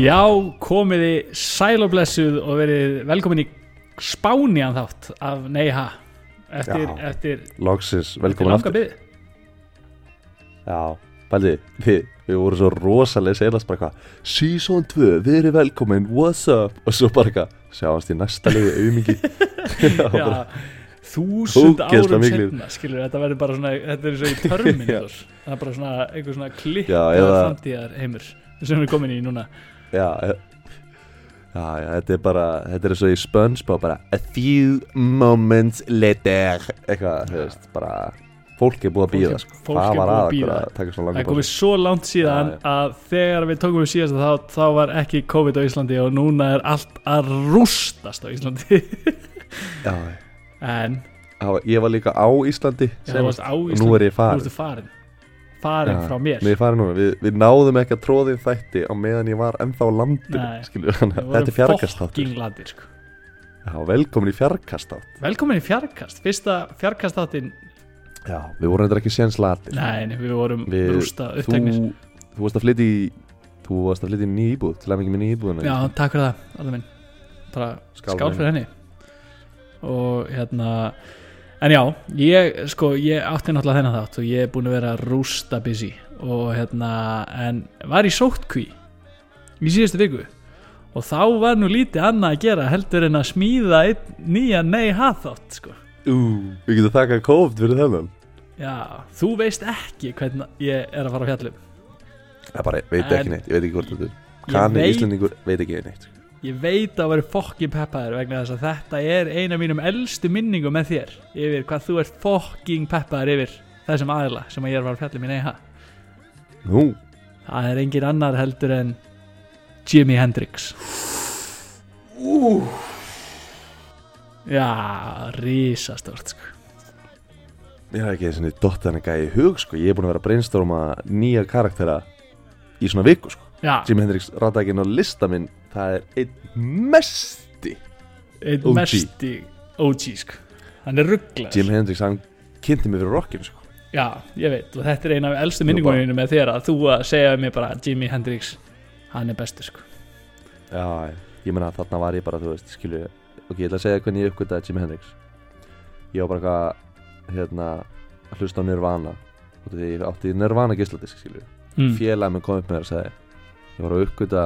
Já, komiði sæl og blessuð og verið velkomin í Spánian þátt af Neiha eftir, Já. eftir, eftir velkomin aftur. bið. Já, bældi, við, við vorum svo rosalega seilast bara eitthvað Season 2, við erum velkomin, what's up? Og svo bara eitthvað, sjáumst í næsta liði auðmingi Já, þúsund árum setna skilur, þetta verður bara svona, þetta er svo í Terminator það er bara svona, einhver svona Já, eða- framtíðar heimur sem við erum komin í núna Já, já, já, þetta er bara, þetta er svo í SpongeBob bara A few moments later. Eitthvað, þú veist, bara Fólk er búið að býða, sko Það var að taka svona það langa er komið svo langt síðan Já, að þegar við tókum við síðast þá, þá var ekki COVID á Íslandi og núna er allt að rústast á Íslandi. Já, en já, ég var líka á Íslandi Já, á og Íslandi. nú er ég farin. farin Farin Já, frá mér. farin núna, við, við náðum ekki að tróðin þætti á meðan ég var ennþá á landinu vorum þetta er fjarkast fucking ladir sko. Velkomin í fjarkast Velkomin í fjarkast. Fyrsta fjarkast áttin Já, við vorum þetta ekki séns latir Nei, nei, við vorum Við- rústa þú, uppteknir. þú varst að flytja í Þú varst að flytja í ný íbúð Til að mikið með ný íbúðuna Já, takk fyrir það, alveg minn. Bara Skál fyrir henni. Og hérna En já, ég, sko, ég átti náttúrulega þennan þátt og ég er búin að vera rústa busy. Og hérna, en var í sótkví í síðustu viku. Og þá var nú lítið annað að gera heldur en að smíða nýja nei haþátt, sko. Ú, við getum þakkað COVID fyrir þennan. Já, þú veist ekki hvernig ég er að fara á fjallum. Það bara, veit ekki neitt, ég veit ekki hvort þetta er Ég Kanni veit- Íslendingur, veit ekki neitt. sko. Ég veit að vera fokkin peppaður vegna þess að þetta er eina mínum elstu minningum með þér yfir hvað þú ert fokking peppaður yfir þessum aðila sem að ég er fara á fjallum í Neiha Nú, Það er engin annar heldur en Jimi Hendrix ú, Já, risastórt sko. Ég hef ekki þessi dott hann ekki í hug sko. Ég er búin að vera að brainstorma nýja karaktera Í svona viku sko. Já, Jimi Hendrix rata ekki inn á lista minn Það er einn mesti einn OG. mesti OG sko. Hann er rugglar Jimi Hendrix, hann kynnti mig fyrir rockinu sko. Já, ég veit og þetta er eina af elstu minningunum með þér að þú að segja mér bara Jimi Hendrix hann er bestur sko. Já, ég meina þarna var ég bara, þú veist, skilju Ok, ég ætla að segja hvernig ég uppgötaði Jimi Hendrix Ég var bara eitthvað, hérna, að hlusta á Nirvana af því ég átti Nirvana gísladisk, skilju mm. Félag með kom upp með þér að segja Ég var að uppgöta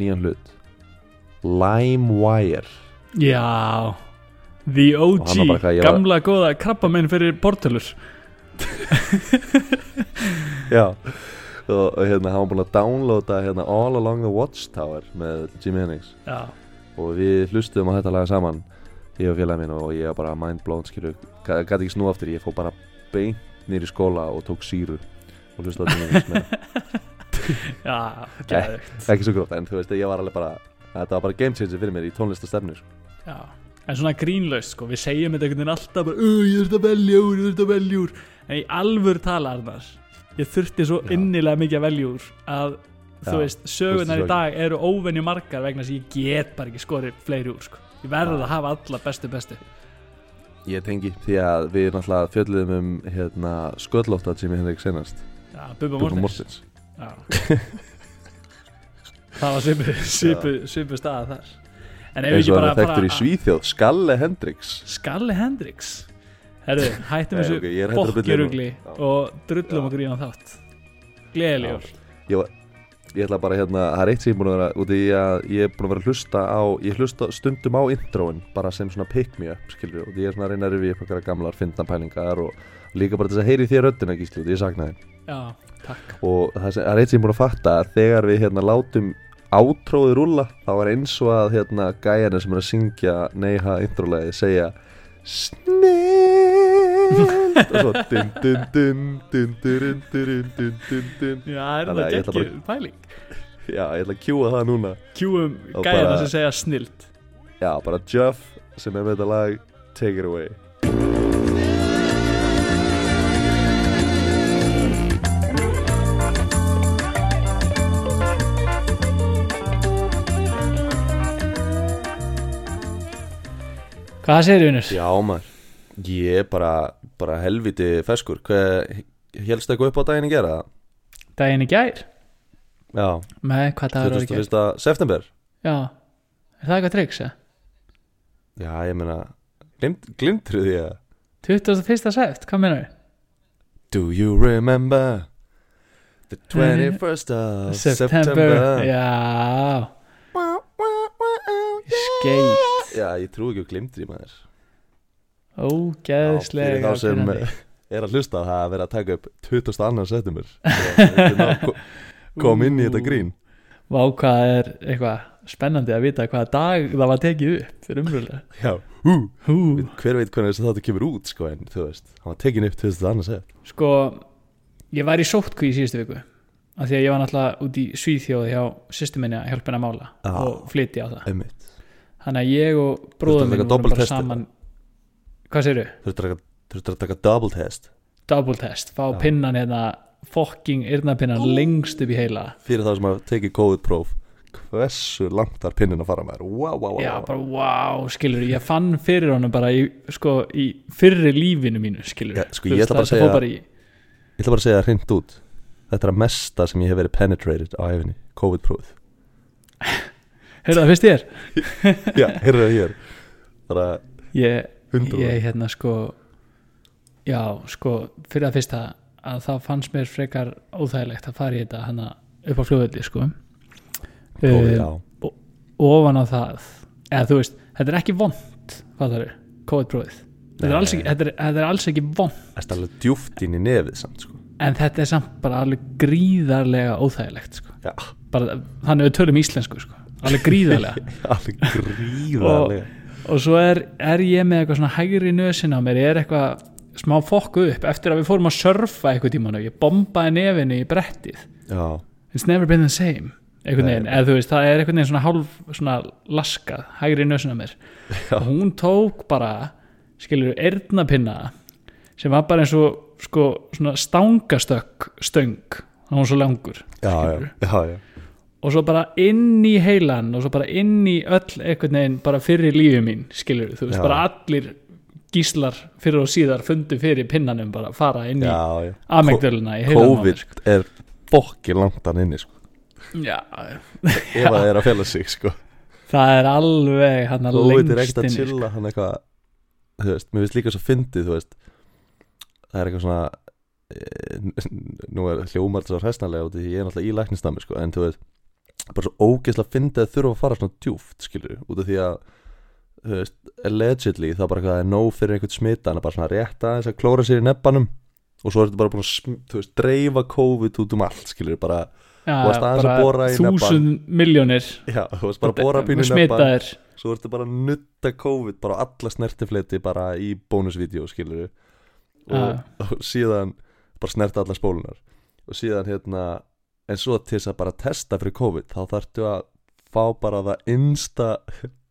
nýjan hlut. LimeWire. Já. The Og eitthvað, ég var- gamla góða krabbamenn fyrir bortölur Já. Og, hérna, hann var búin að downloada hérna All Along the Watchtower með Jimi Hendrix. Já, og við hlustuðum á þetta laga saman ég og félagin og ég var bara mind blown skilju, gæti ekki snú aftur ég fór bara beint nýr í skóla og tók síru og hlustuði á þetta með já, geðvegt ekki svo grótt en þú veist ég var alveg bara þetta var bara game changer fyrir mér í tónlistastefnu sko. Já, en svona grínlaust sko, við segjum þetta einhvern veginn alltaf bara, "Ö, ég þurft að velja úr, ég þurft að velja úr en í alvör tala Arnar ég þurfti svo Já. innilega mikið að velja úr að þú Já, veist, sögunar í dag eru óvenju margar vegna að ég get bara ekki skorið fleiri úr sko. ég verður að hafa alla bestu bestu ég tengi því að við náttúrulega fjöldluðum um hérna, sköllótt að Jimi Hendrix senast Já, Bubba Mortens. það var svipu, svipu, svipu staða þar. En ef við ekki bara þekktur í Svíþjóð Skalle Hendrix. Skalli Hendrix. Herru, hættum þessu ok, ég hættur að bulla fokkjurugli núna. Já. og drullum okkur í hann þátt. Gleðilegur. Ég, ég ætla bara hérna, það er eitt sem ég er búin að vera út í að ég er búin að vera að hlusta á ég hlusta stundum á introin bara sem svona pick me up skilur og ég er svona að reyna að rifja upp okkar gamlar fyndnapælingar og líka bara þess að heyri þér röddina gísli og ég sakna þeim já, takk. Og það, er eitt sem ég er búin að fatta að þegar við hérna látum átróði rúlla þá er eins og að hérna gæjarnir sem er að syngja neyha introlegið segja snill og svo dun dun dun dun dun dun dun dun dun já, er það geggjur pæling? Já, ég ætla að kjúa það núna. Kjúum bara- sem segja snilt Já, bara Jeff sem er með þetta lag Take it away hvað segir Unir? Já maður Ég er bara, bara helviti feskur Hvað, helst eitthvað upp á daginn að gera? daginn í gær Já, með hvað dagur er ekki 21. september já, er það eitthvað tryggs eða? Já, ég meina glimt, Glimtru því að 21. sept, hvað meina við? Do you remember The 21st of September, já skeit Já, ég trú ekki á glimtri maður fyrir þá sem ákveðandi. er að hlusta það að vera að taka upp 22. september Svo, kom inn í þetta grín Vá hvað er eitthvað spennandi að vita hvaða dag það var tekið upp fyrir umröðlega Já, hú Hú. Hver veit hvernig að þetta kemur út sko en þú veist, hann var tekin upp 22. september Sko, ég var í sótkví í síðustu viku af því að ég var náttúrulega út í Svíþjóð hjá systur minni að hjálpa henni að mála Já. og flytja á það Einmitt Þannig að ég og bróðum minn vorum bara saman Hvað segirðu? Þurftur að, taka double test? Double test, fá Já. pinnan hérna fokking yrnapinnan lengst upp í heila. Fyrir það sem að teki COVID-próf Hversu langt var pinnin að fara með þér Wow, wow, wow Já, bara wow, skilur ég fann fyrir honum bara í, sko, í fyrri lífinu mínu, skilur Já, sko, ég ætla bara að segja- í, Ég ætla bara að segja það hreint út Þetta er að mesta sem ég hef verið penetrated á æfinni COVID-prófið Heyrðu það fyrst þér? Já, heyrðu það hér Það er að Ég, ég hérna sko já, sko, fyrir að fyrsta að það fannst mér frekar óþægilegt að fara í þetta hana upp á flugvelli, sko. Prófið, Eh, já. ofan á það eða þú veist, þetta er ekki vond hvað það er, COVID-prófið. Þetta, er ekki- þetta, er- þetta er alls ekki vond Það er alveg djúft inn í nefið samt sko. En þetta er samt bara alveg gríðarlega óþægilegt sko. Bara, þannig við tölum íslensku sko. Alveg gríðarlega. Alveg gríðarlega. Og svo er, er ég með eitthvað svona hægri nösin á mér, ég er eitthvað smá fokku upp eftir að við fórum að surfa eitthvað tíman og ég bombaði nefinu í brettið. Já, it's never been the same einhvern veginn, eða þú veist, það er einhvern veginn svona hálf svona laskað, hægri nösin á mér. Já. og hún tók bara skilur, eyrnapinna sem var bara eins og sko, svona stangastökk stöng, hann var svo langur já, já, já, já. Og svo bara inn í heilan og svo bara inn í öll einhvern veginn bara fyrir lífið mín skilur, þú veist, Já. bara allir gíslar fyrir og síðar fundu fyrir pinnanum bara fara inn í amegdöluna í heilanum á mér, sko. COVID er fokkin langt hann inni sko Já, Ef það er að fela sig sko það er alveg hann að COVID er lengst ekkert að inni sko. chilla hann eitthvað Þú veist, mér finnst líka svo fyndið Þú veist, það er eitthvað svona e, Nú er hljómar þetta svo hræsnalega út í því Ég er náttúrulega í læknistami sko En þú veist, bara svo ógeðslega fyndið að þurfa að fara svona djúft skilur Út af því að Þú veist, allegedly það er bara hvað það er nóg fyrir einhvern smita Hann er bara svona rétt aðeins að klóra sér í nebbanum Og svo er þetta bara búin að, þú veist, dreifa COVID út um allt, skilur, bara, Já, varst aðeins að bora í nebbann. þúsund miljónir já, þú veist, bara bóra pínu í smitaðir. Svo ertu bara að nutta COVID bara alla snertifleti bara í bónusvídeó skilur og, Ah. og síðan bara snerta allar spólunar og síðan hérna en svo til þess að bara testa fyrir COVID þá þarftu að fá bara það insta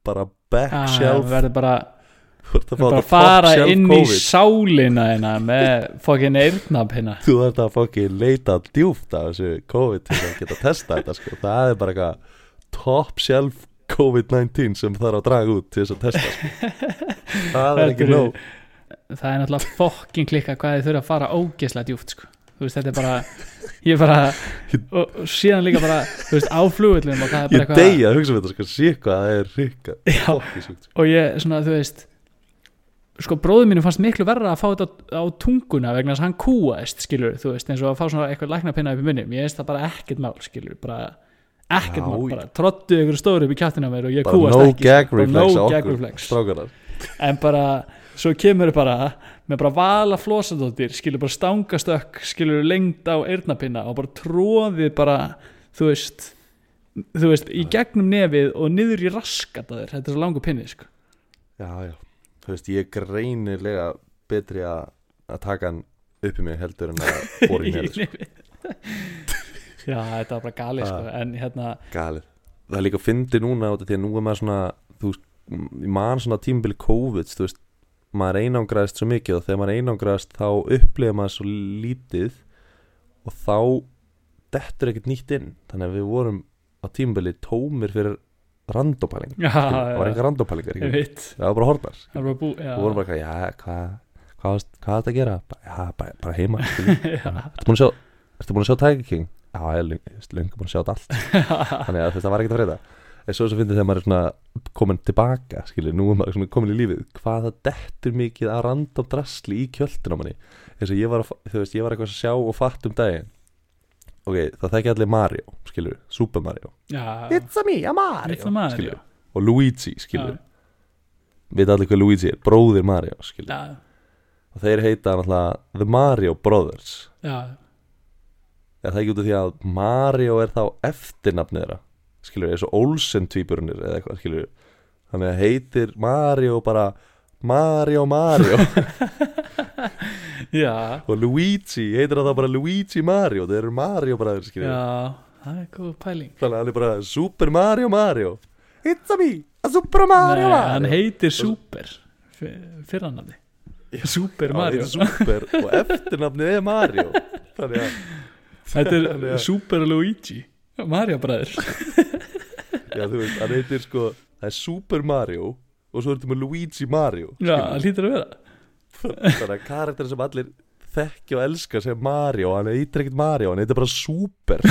bara back Ah, verður bara, þú ert að fara inn í COVID sálina hérna með fokkin eyrnapinna þú þarft að fokkin leita djúft af þessu COVID til að geta testa þetta sko. það er bara eitthvað top shelf COVID-19 sem þarf að draga út til þess að testa sko. það er ekki nóg það er náttúrulega fokkin klikka hvað þið þurfa að fara ógeðslega djúft sko. Veist þetta er bara ég bara og, síðan líka bara þú veist á er Ég degi að hugsa um þetta sko, sé hvað það er ríka Já. og ég svona þú veist sko bróður mínu fannst miklu verra að fá þetta á, á tunguna vegna þess að hann kúaðist skilur þú veist eins og að fá svona eitthvað læknapinna upp í munni ég veist það bara ekkert mál skilur bara ekkert mál bara trottu ykkur stóri upp í kjáttina mér og ég kúast no ekki sko. Bara no gag reflex en bara svo kemur bara með bara vala flósadóttir skilur bara stangastökk skilur lengt á eyrnapinna og bara tróðið bara þú veist þú veist, í gegnum nefið og niður í raskat að þér, þetta er svo langur pinni sko. já, já, þú veist, ég greinilega betri að að taka hann upp í mig heldur en að bóra í nefið sko. já, þetta var bara galið sko. Ah. en hérna, galið það er líka að fyndi núna út af því að nú er maður svona þú veist, ég man svona tímabili COVID þú veist, maður einangraðist svo mikið og þegar maður einangraðist þá upplifa maður svo lítið og þá dettur ekkert nýtt inn. Þannig að við vorum á tímabili tómir fyrir randopælingar. Já, það var enga randopælingar það var bara hornar það var bú, já, og vorum bara eitthvað, já, hvað hvað, varst- hvað er þetta að gera? Já, bara, bara heima Ertu búin að sjá Tiger King? Já, ég er löngu búin að sjá þetta allt. Þannig að þetta var ekkert að freyta En svo sem finnir þegar maður er svona komin tilbaka skilur, nú er maður svona komin í lífið. Hvað það dettur mikið að random drasli í kjöldin á manni? Eins og ég var, að, þú veist, ég var eitthvað að sjá og fatt um daginn. Ok, það þekki allir Mario skilur, Super Mario. Já, It's a me, a Mario, Mario. skilur, og Luigi skilur, Já. veit allir hvað Luigi er? Bróðir Mario, skilur, já, og þeir heita náttúrulega The Mario Brothers. Já, er það ekki út af því að Mario er þá eftirnafnið þeirra skilur, eins og Olsen tvíburunir eða eitthvað, skilur þannig að heitir Mario bara Mario Mario. Já, og Luigi heitir það bara Luigi Mario? Þeir eru Mario bræður, skilur já, það er góð pæling. Þannig að hann er bara Super Mario Mario. It's a me, a Super Mario Nei, Mario. hann heitir Super. Fyrrannafni Super Mario. Super og eftirnafnið er Mario. Þannig að, Þetta er Super Luigi Mario bræður já þú veist, hann heitir sko það er Super Mario og svo er þetta með Luigi Mario Já, það lítur að vera. Þannig að karakter sem allir þekki og elska sem Mario hann heitir ekkert Mario, hann heitir bara Super.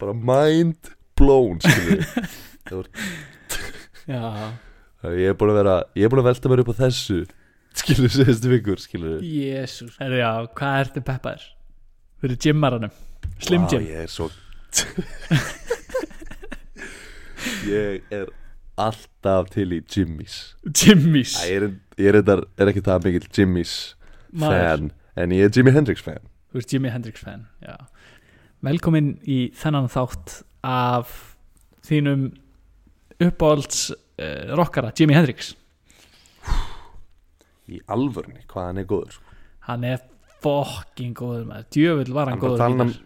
Bara mind blown. Já, ég er búin að vera ég er búin að velta mér upp á þessu skilur sérstu vikur skilur jésús Herri, já, hvað ertu peppaður? Fyrir gymmaranum. Slim Jim ég er svo ég er alltaf til í Jimmys Jimmys Æ, ég er, ég er, er, er ekki það mikill Jimmys Maður. fan en ég er Jimi Hendrix fan. Þú ert Jimi Hendrix fan já. Velkomin í þennan þátt af þínum uppáhalds uh, rockara Jimi Hendrix í alvörni hvað hann er góður sko. Hann er fokking góður maður Djöfull var hann Hann góður gítar.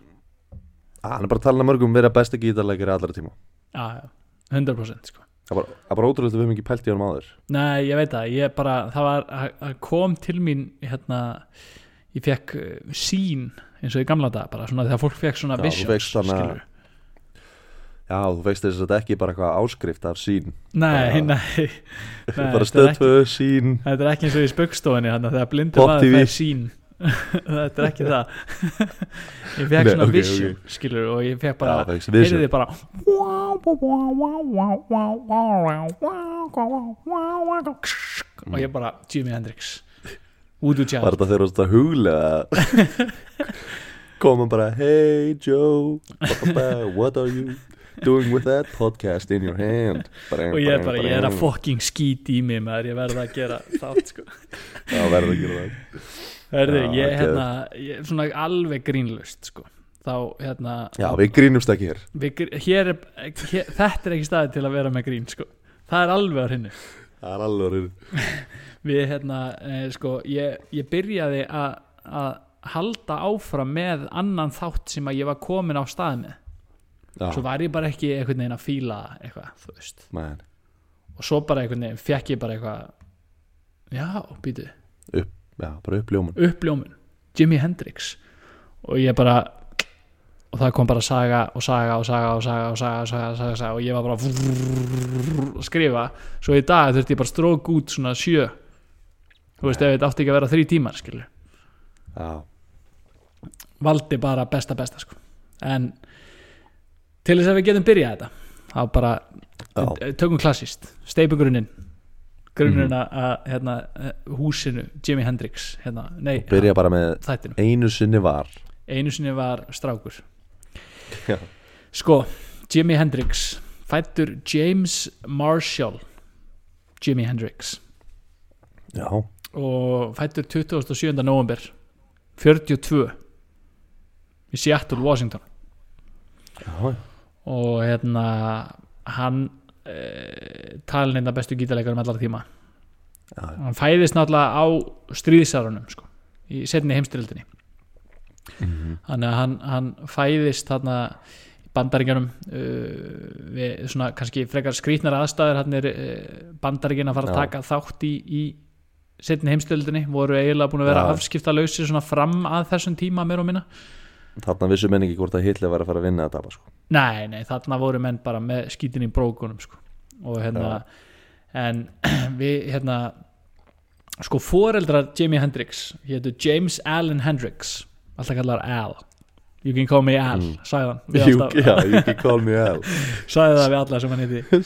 Ah, hann er bara að tala um mörgum vera besta gítarleikari allra tíma Já, já, 100% sko það er bara, ótrúlega að við hefum ekki pælt í honum áður Nei, ég veit það, ég bara, það var, kom til mín, hérna, ég fekk uh, sín eins og í gamla dag, bara svona þegar fólk fekk svona Já, visions, skilur. Já, þú veist þess að þetta ekki bara eitthvað áskrift af sín. Nei, bara- nei, nei, bara er stöðfö sín. Þetta er ekki eins og í spöggstofinni, þannig að þegar blindur Pop maður TV. fær sín, þetta er ekki það. ég fekk Nei, svona ok, vision, skilur, og ég fekk bara, heyrði bara, og ég bara, Jimi Hendrix, var þetta þegar þú veist að huglega koma bara hey Joe. What are you doing with that podcast in your hand. Bang, og ég er bara, ég er að fucking skít í mig maður, ég verða að gera þátt sko. Já, verður að gera það. Já, ég ok. hérna, ég er svona alveg grínlust sko. Þá hérna já, við grínumst ekki hér. hér er, hér, þetta er ekki staði til að vera með grín sko. Það er alveg á hrinnu það er alveg orðið. við hérna, eh, sko, ég, ég byrjaði að halda áfram með annan þátt sem að ég var komin á stað með já, svo var ég bara ekki einhvern veginn að fíla eitthvað, þú veist. Man, og svo bara einhvern veginn fekk ég bara eitthvað já, býtu já, bara uppljómun uppljómun Jimi Hendrix. Og ég bara og það kom bara saga og saga og saga og saga og saga og saga, saga, saga og ég var bara að skrifa. Svo í dag þurfti ég bara strók út svona sjö. Þú veist ef þetta átti ekki að vera þrý tímar skilur já, valdi bara besta besta sko. En til þess að við getum byrjað þetta þá bara já, tökum klassist steipugrunninn grunnurinn Mhm. að hérna, húsinu Jimi Hendrix hérna, nei, byrja bara með þættinu einu sinni var. Einu sinni var strákur. Já. sko, Jimi Hendrix fættur James Marshall Jimi Hendrix. Já, og fættur 27. november 42 í Seattle, Washington. Já, og hérna hann e, talin einna bestu gítarleikarum allar tíma já, hann fæðist náttúrulega á stríðsárunum sko, í setni heimstyrildinni Mhm. þannig að hann, hann fæðist þarna í bandaríkjanum uh, við svona kannski frekar skrýtnar aðstæður hann er uh, bandaríkjan að fara að Já. taka þátt í, í setni heimstöldinni voru eiginlega búin að vera Já. afskipta lausi svona fram að þessum tíma meir og minna þarna vissu menn ekki hvort að Hitler var að fara að vinna þetta sko. nei, nei, þarna voru menn bara með skítin í brókunum sko. og hérna en við hérna sko foreldrar Jimi Hendrix hétu James Allen Hendrix alltaf kallar Al. You can call me Al, Mm. við You, já, you can call me Al. Það við alla sem hann heiti.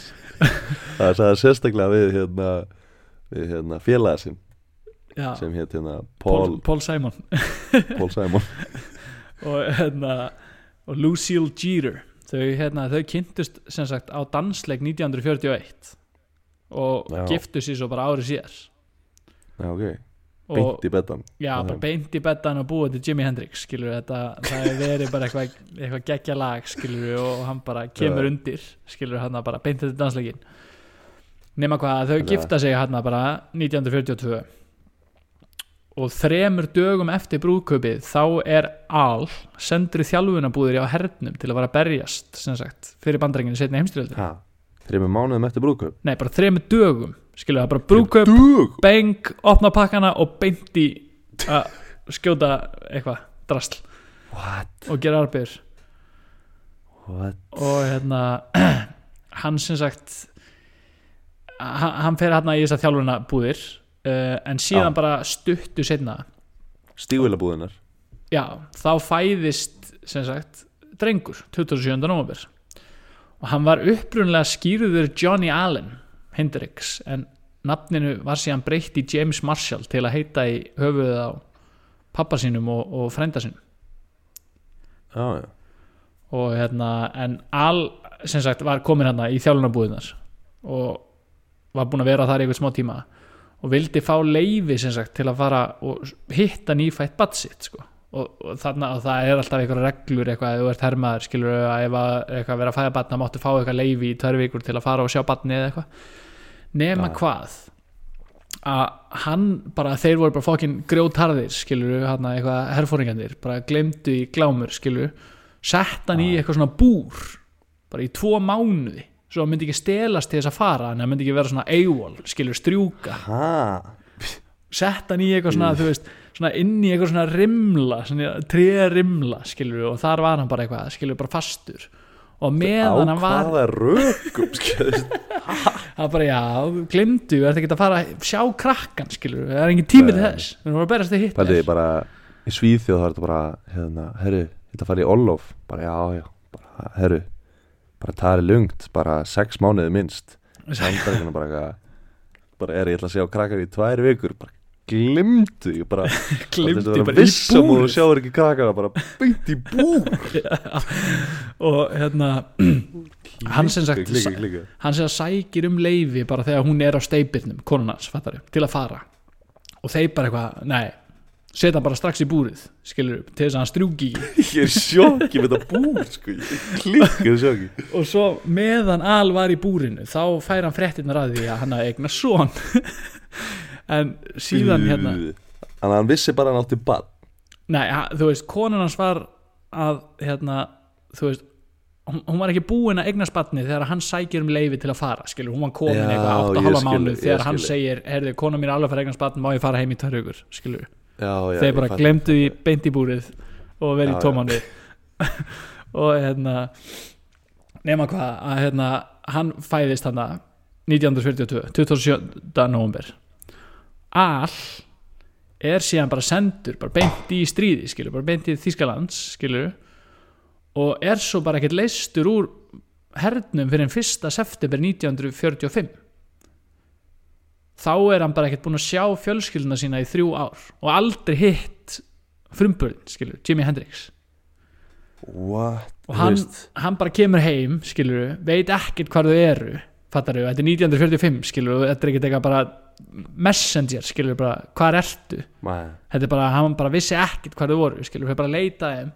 Það sagði sérstaklega við hérna, við hérna félaga sinn já, sem hétt hérna Paul, Paul, Paul Simon. Paul Simon og, hérna, og Lucille Jeter þau, hérna, þau kynntust sem sagt á dansleik 1941 og Já. giftu sér svo bara árið síðar. Já, ok, beint í betan Já, bara beint í bettan og búið til Jimi Hendrix skilur þetta, það er verið bara eitthvað eitthvað geggja lag skilur og hann bara kemur Já. undir skilur hann bara beint til dansleikin nema hvað, þau gifta sig hann bara 1942 og þremur dögum eftir brúðkaupið þá er Al sendur í þjálfunabúðir á hernum til að vara berjast sem sagt, fyrir bandrækinu setni heimstyrjaldur Ha, þreymur mánuðum eftir brúðkaup? Nei, bara þremur dögum skilur það, bara brúðkaup beng, opna pakkana og beint í að skjóta eitthvað drasl What, og gera what? Og hérna hann sem sagt hann, fer hérna í þess að þjálfuna búðir uh, en síðan Já. bara stuttu setna Stígvélabúðunar já, þá fæðist sem sagt drengur 27. november og hann var upprunlega skýrður Johnny Allen Hendrix en nafninu var síðan breytt í James Marshall til að heita í höfuðið á pappa sínum og, og frænda sínum Já, já og hérna en Al sem sagt var komin hérna í þjálfunarbúðinar og var búin að vera þar í einhvern smá tíma og vildi fá leifi sem sagt til að fara og hitta nýfætt batt sitt sko. og, og, þarna, og það er alltaf einhverja reglur eitthvað ef þú ert hermaður skilur að ef að eitthvað vera að fæða batna máttu fá eitthvað leifi í tvær vikur til að fara og sjá batni eða eitthvað nema Já. hvað að hann bara þeir voru bara fokkin grjótarðir skilur hann eitthvað herfóringandir bara glemdu í glámur skilur sett hann í Já. eitthvað svona búr bara í tvo mánuði svo myndi ekki stelast til þess að fara en hann myndi ekki vera svona AWOL, skilur strjúka. Ha, sett hann í eitthvað svona, þú veist svona inn í eitthvað svona rimla svona treða rimla, skilur og þar var hann bara eitthvað, skilur bara fastur. Og meðan hann var hvaða rökum skilur? Það bara, já, glimtu, er þetta ekki að fara að sjá krakkan, skilur, það er engin tími til Nei. þess við erum að berast þig hitt Pældi bara í Svíþjóð þá er þetta bara hérna, herru, þetta fari í Olof bara já, já, bara, herru bara það er lungt, bara sex mánuði minnst. Sambergina bara eitthvað bara er ég ætla að sjá krakkar í tvær vikur? Bara glimtu ég bara glimtu bara bara vissum og þú sjáur ekki krakkar bara beint í búr. Og hérna Hann sem sagt- hann sem sækir um leifi bara þegar hún er á steipirnum konunans, fattar til að fara. Og þeir bara eitthvað, nei setja hann bara strax í búrið, skilur til þess að hann strjúki ég er sjokki með þetta búr sko. ég klikkaði sjokki. Og svo meðan Al var í búrinu þá fær hann fréttinnar að því að hann að eigna son. En síðan hérna að hann vissi bara hann átti bad nei, þú veist, konan hans var að hérna, þú veist hún var ekki búin að eignast batni þegar hann sækir um leifi til að fara skilur, hún var komin eitthvað 8 ég halva skil, mánuð ég þegar hann segir, heyrðu, kona mín er alveg að fara að eignast batni, má ég fara heim í tvær hugur skilur, já, þeir bara glemdu því beint í búrið og verið í tómanni og hérna nema hvað, að hérna hann fæðist hann 1942 27. november Al er síðan bara sendur bara beint í stríði, skilur, bara beint í Þískalands, skilur og er svo bara ekkert leistur úr hernum fyrir en 1. september 1945 þá er hann bara ekkert búinn að sjá fjölskylduna sína í þrjú ár og aldrei hitt frumburðin, skilur, Jimi Hendrix. What, og hann, hann bara kemur heim skilur, veit ekkert hvar þau eru fattar þau, þetta er 1945 skilur, þetta er ekkert eitthvað bara messenger, skilur, bara, hvar ertu? Maður þetta er bara, hann bara vissi ekkert hvar þau voru, skilur, fyrir bara að leita að þeim.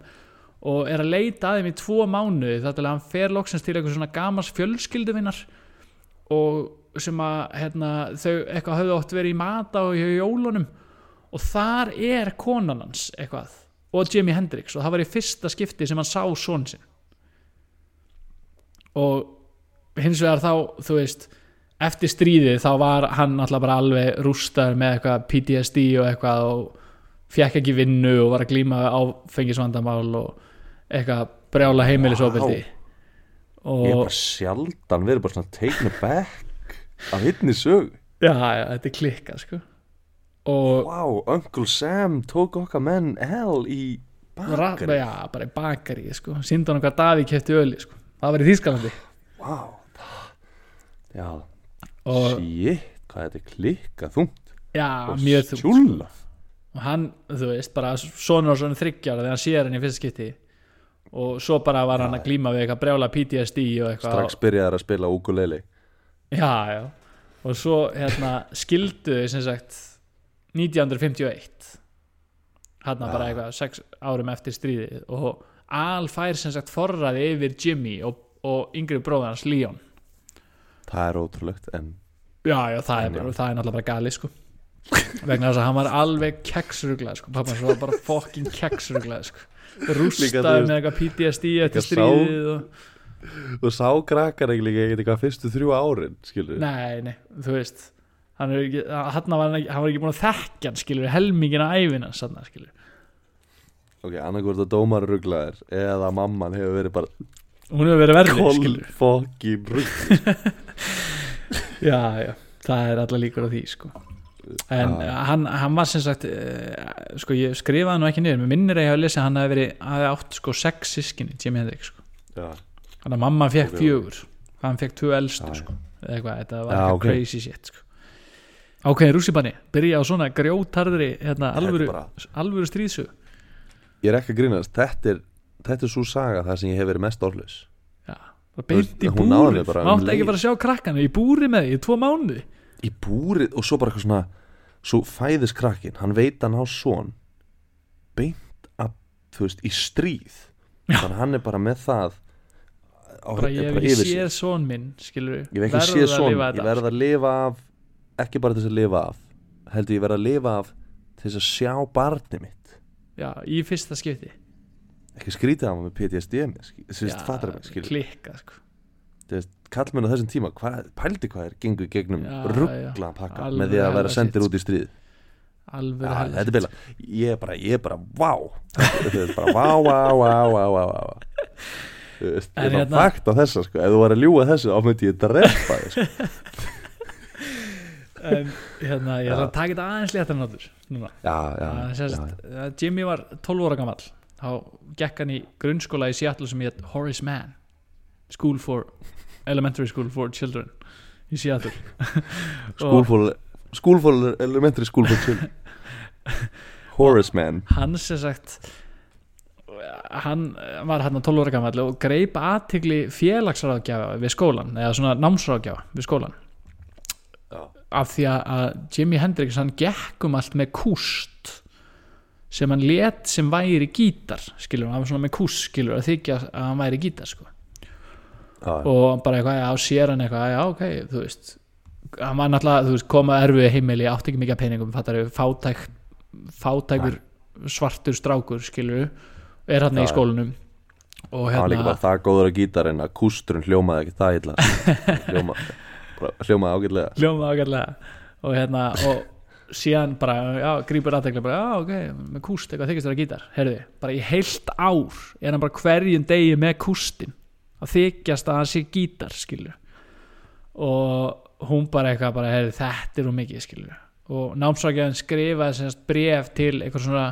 Og er að leita að þeim í tvo mánuði þar til að hann fer loksins til eitthvað svona gamals fjölskylduvinnar og sem að hérna, þau eitthvað höfðu oft verið í mata og í jólunum. Og þar er konan hans eitthvað og Jimi Hendrix og það var í fyrsta skipti sem hann sá son sinn. Og hins vegar þá þú veist eftir stríðið þá var hann alltaf bara alveg rústar með eitthvað PTSD og eitthvað og fekk ekki vinnu og var að glíma við áfengisvandamál og eitthvað brjála heimilisofbeldi. Ég er og bara sjaldan verið bara svona taken aback af hittni sög já, já, þetta er klikkað sko. Og Wow, Uncle Sam tók okkar menn L í bakari já, bara í bakari sko. síndi hann hvað Davíð kefti öli sko. það var í Þýskalandi. Wow Já, shit, hvað þetta er klikka þungt. Já, Og mjög þú Sjúlla og hann, þú veist, bara sonur og svona þryggjára þegar hann sér hann í fyrsta skipti. Og svo bara var hann að glíma við eitthvað brjála PTSD og eitthvað. Strax byrjaði að spila ukulele já, já, og svo hérna skildu þau sem sagt 1951 hann Já. bara eitthvað sex árum eftir stríðið. Og Al fær sem sagt forraði yfir Jimmy og, og yngri bróðar hans Leon. Það er ótrúlegt en já, já, það er, En já. bara, það er náttúrulega bara gali sko. Vegna þess að hann var alveg keksruglað sko, pappa hans var bara fucking keksruglað sko. Rústaði með eitthvað PTSD eftir stríðið og, og sá krakkar eiginlega eitthvað fyrstu þrjú árin skilur nei, nei, þú veist hann, ekki, hann, var, hann hann var ekki búin að þekkja hann skilur, helmingina æfina sann, skilur ok, annarkvort að dómar rugglaðir eða mamman hefur verið bara hún hefur verið verðið skilur fokkin rugg já, já, það er alla líkur á því sko. En Já. hann, hann var sem sagt uh, sko ég skrifaði nú ekki niður mér minnir að ég hafa lesið að hann hafi verið hafi átt sko sex sískinni, Jimi Hendrix sko. já, hann að mamma fekk Ok. fjögur. hann fekk tvö elstu sko. eitthvað, þetta var eitthvað ok. crazy shit sko. ákveðin rússibanni byrja á svona grjótarðri hérna, alvöru, bara- alvöru stríðsu ég er ekki að grínast. Þetta er, þetta er svo saga þar sem ég hef verið mest orðlaus. Já, bara beint í búri mátti ekki bara sjá krakkana í búri með því í tvo mánuði. Í búrið og svo bara eitthvað svona svo fæðist krakkin, hann veit hann á son beint að þú veist, í stríð. Þannig hann er bara með það á, bara ég hef bara ekki séð son minn skilur ég hef ekki séð son, ég verð að lifa af ekki bara til þess að lifa af heldur ég verð að lifa af til þess að sjá barni mitt. Já, í fyrsta skipti. Ekki skrítið af hann með PTSD mig, skilur klikka sko. Kallmenn á þessum tíma, hvað, pældi hvað er gengur gegnum Já, rugglaðan pakka með því að vera sendir út í stríð. Alveg Já, þetta er bila Ég er bara, ég er bara, vá. Þetta er bara, vá, vá, vá, vá, vá, Ég er hérna- fakt á þessu, sko. Ef þú var að ljúga þessu, þá myndi ég drepa þig, sko. En hérna, ég Já. að taka þetta aðeins Það er sérst, já. að Jimmy var 12 ára gamall. Þá gekk hann í grunnskóla í Seattle sem hétt Horace Mann School for Elementary School for Children í Seattle. School for, school for elementary school for children. Horace man og hann sem sagt hann var hann 12 ára gamall og greip aðtigli félagsráðgjafa við skólan eða svona námsráðgjafa við skólan Já. af því að- Jimi Hendrix hann gekk um allt með kúst sem hann let sem væri gítar skilur, hann var svona með kúst skilur að þykja að hann væri gítar sko. Já, og bara eitthvað, já, sér hann eitthvað já, ok, þú veist. Hann var náttúrulega, þú veist, koma erfið heimili átti ekki mikið peningum, fattar við, fátæk fátækur svartur strákur, skilur er hann í Já. skólanum. Og hann var líka hérna bara það góður að gítar en að kústurinn hljómaði ekki það illa. Hljóma, bara, hljómaði ágætlega. Ágætlega. Og hérna, og síðan bara, já, grípur aðtekla bara, já, ok, með kúst, eitthvað þykist þér að gítar. Herði, bara í heilt ár er hann bara hverjum degi með kústin að þykjast að hann sé gítar skilur og hún bara eitthvað bara, herði, þetta er hún mikið skilur og námsvækjaðan skrifaði semst bref til eitthvað svona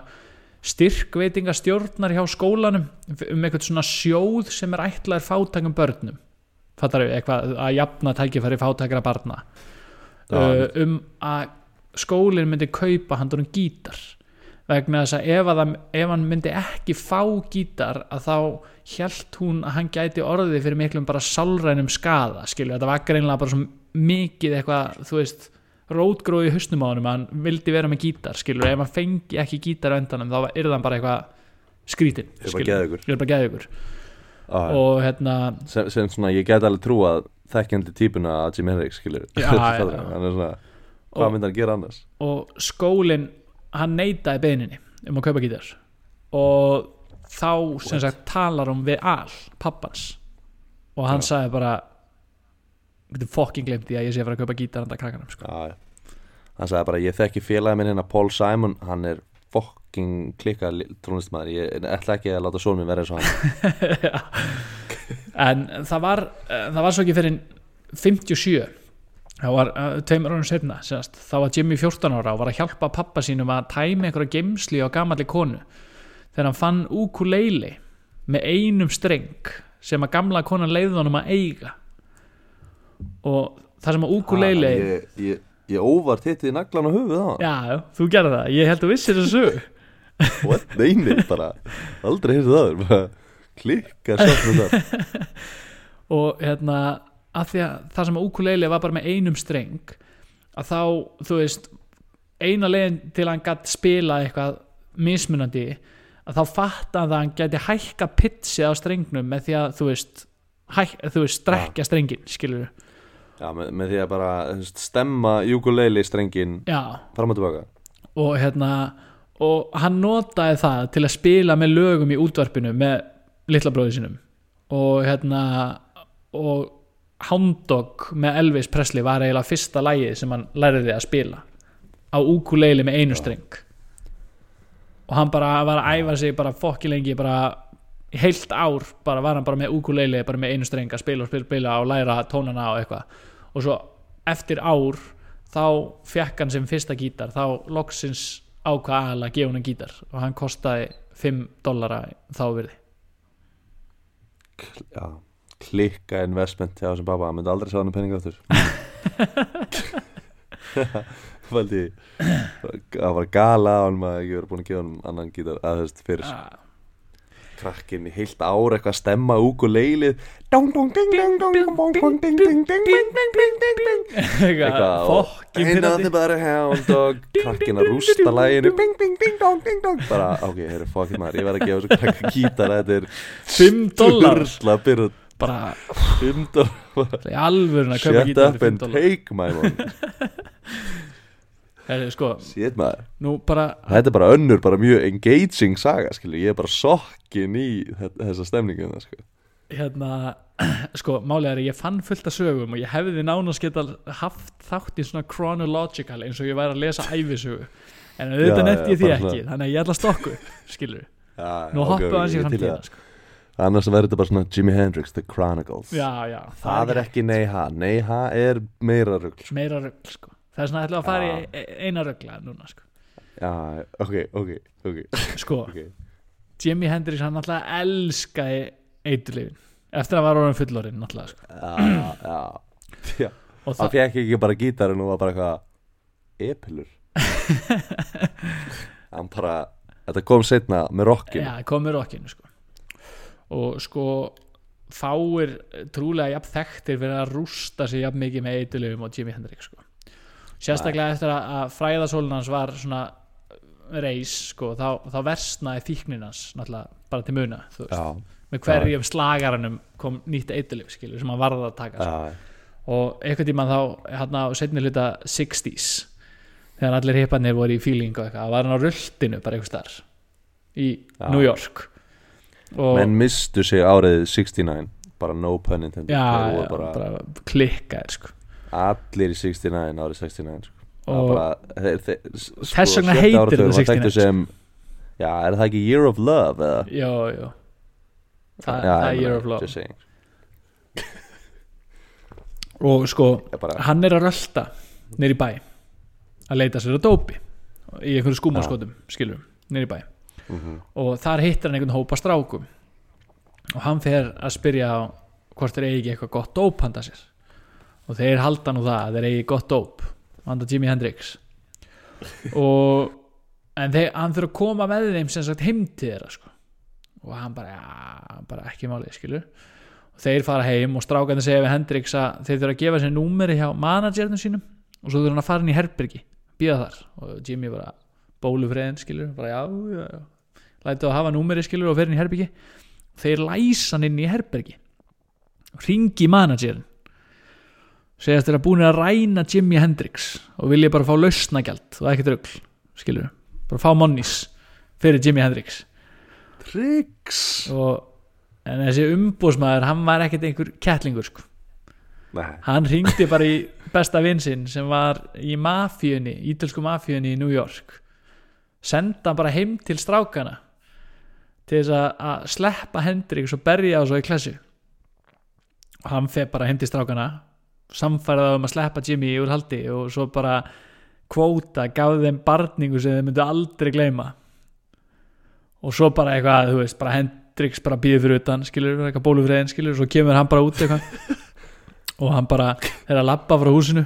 styrkveitingastjórnar hjá skólanum um eitthvað svona sjóð sem er ætlaður fátækum börnum. Fattar við, eitthvað að jafna tækifæri fátækra barna. Uh, um að skólinn myndi kaupa handunum gítar. Vegna þess að ef, að ef hann myndi ekki fá gítar að þá hjælt hún að hann gæti orðið fyrir miklum bara sálrænum skada skilju, þetta var greinlega bara svo mikið eitthvað, þú veist rótgrói í hausnum á að hann vildi vera með gítar skilju, ef hann fengi ekki gítar á endanum þá er það bara eitthvað skrítin geðveikur. ég er bara geðugur Já, og hérna, sem, sem svona, ég get alveg trú að þekkjandi típuna að Jimi Hendrix skilur Já, hann er svona, hvað myndi hann gera annars? og skólinn hann neitaði beininni um að kaupa gítar. Og þá sem sagt talar hún við Al, pappans. Og hann Já. sagði bara getur fokkin glemt því að ég sé að fara að kaupa gítar handa krakkanum sko. Já, hann sagði bara ég þekki félagi minn hérna Paul Simon. Hann er fokking klikka trónistmaður, ég ætla ekki að láta són minn vera eins og hann. En það var eh, það var svo ekki fyrir 57 það var uh, tveimur setna sérst, þá var Jimmy 14 ára og var að hjálpa pappa sínum að tæma einhverja geimsli á gamalli konu. Þegar hann fann ukulele með einum streng sem að gamla konan leiði honum að eiga og það sem að ukulele Ha, Ég, ég, ég óvart hitti naglan á höfuð það já, þú gerði það, ég held að vissir þessu What? Neini, bara Aldrei heyrði það bara Klikka sjátt með það. Og hérna að því að það sem að ukulele var bara með einum streng að þá, þú veist eina leiðin til að hann gætt spila eitthvað mismunandi að þá fatta að hann gæti hækka pitsi á strengnum með því að þú veist, hæk, þú veist strekja strengin, skilur Já, með, með því að bara stemma ukulele strengin já, fram og tilbaka. Og hérna og hann notaði það til að spila með lögum í útvarpinu með litla bróði sinum og hérna og Hound Dog með Elvis Presley var eiginlega fyrsta lagið sem hann læriði að spila á ukulele með einu streng. Og hann bara var að æfa sig bara fokki lengi bara heilt ár bara var hann bara með ukulele bara með einu streng að spila og spila, spila og læra tónana og eitthvað. Og svo eftir ár þá fekk hann sem fyrsta gítar þá loksins ákvað aðal að gefa hann gítar og hann kostaði 5 dollara þá virði. Já, klikka investment hjá þessum baba, hann myndi aldrei sjá hann penning áttur Fældi Það var gala á hann að ég verið búin að gefa hann annan gítar að þess fyrir ah, krakkin í heilt ára eitthvað að stemma úk og leilið eitthvað og einað þið bara hound dog krakkin að rústa læginu bara ok, heyrðu fokkin maður ég verði að gefa þessu krakka gítara þetta er 5 dólar bara 5 dólar shut up and take my money Heri, sko, nú bara þetta er bara önnur bara mjög engaging saga skilju, ég er bara sokkin í þe- þessa stemningu sko. hérna, sko, málið er að ég fann fullt af sögum og ég hefði nánast geta haft þátt í svona chronological eins og ég væri að lesa æfisögu en auðvitað nefndi ég því ekki svona- þannig að ég ætla að stokku skilur, Já, nú hoppa ok, hans í það. sko. annars verður þetta bara svona Jimi Hendrix, The Chronicles já, já, það er ekki nei-ha, nei-ha er meira rugl sko. meira rögl sko. Það er svona að ætla að fara Já. í e- eina rögla núna sko, já, ok, ok, ok, sko okay. Jimi Hendrix hann alltaf elskaði eiturlifin eftir að var orðin fullorinn náttúrulega sko. já, já, það fekk ekki bara gítarinn og var bara eitthvað epilur hann bara þetta kom setna með rockin já, komur okkinu sko. og sko fáir trúlega jafn þekktir fyrir að rústa sig jafn mikið með eiturlifum og Jimi Hendrix sko. Sérstaklega eftir að, að fræðasólun hans var svona reis sko, þá, þá versnaði þýknin hans náttúrulega bara til muna já, með hverjum slagaranum kom nýtt skilur, sem hann varða að taka sko. já, og einhvern tímann þá hérna á setni hluta 60s þegar allir hipparnir voru í feeling og eitthvað, var hann á rulltinu bara einhvers þar í Já. New York og menn mistu sig árið 69 bara no pun intended já, já, voru bara, bara, klikkaðir sko. Allir í 69 árið 69 sko. Það bara, þeir, þeir, sko, Þess vegna heitir var 69, þekktur sem, já, er það ekki Year of Love eða? já, já. Þa, Já, það er Year of Love. og sko, bara, hann er að rölda nýri bæ að leita sér að dópi í einhverju skúmaskotum, skilur nýri bæ. Mhm, og þar hittir hann einhvern hópa strákum. Og hann fer að spyrja hvort þeir eigi eitthvað gott dóp handa sér og þeir halda nú það að þeir eigi gott dóp handa Jimi Hendrix. Og en þeir, hann þurfa að koma með þeim sem sagt heim til þeirra sko. og hann bara, já, bara ekki málið skilur. Og þeir fara heim og strákandi segja við Hendrix að þeir þurfa að gefa sér númeri hjá managerinu sínum og svo þurfa hann að fara inn í herbergi býða þar. Og Jimmy bara bólufriðin skilur, bara já, já, já. Lætu að hafa númeri skilur og fer inn í herbergi. Þeir læsa hann inn í herbergi. Ringi managerin segjast þeirra búin að ræna Jimi Hendrix og vilja bara fá lausnagjald og ekkert rugl, skilur bara fá monnis fyrir Jimi Hendrix. Tricks og en þessi umbúsmaður hann var ekkert einhver kettlingur sko. Hann ringdi bara í besta vinn sinn sem var í mafíunni, ítölsku mafíunni í New York. Senda hann bara heim til strákana til þess að- sleppa Hendrix og berja á svo í klassu og hann fer bara heim til strákana samfærað um að sleppa Jimmy úr haldi og svo bara kvóta, gaf þeim barningu sem þeim myndu aldrei gleyma. Og svo bara eitthvað, þú veist, bara Hendrix bara býður fyrir utan, skilur, eitthvað bólufriðin skilur, svo kemur hann bara út eitthvað. Og hann bara er að labba frá húsinu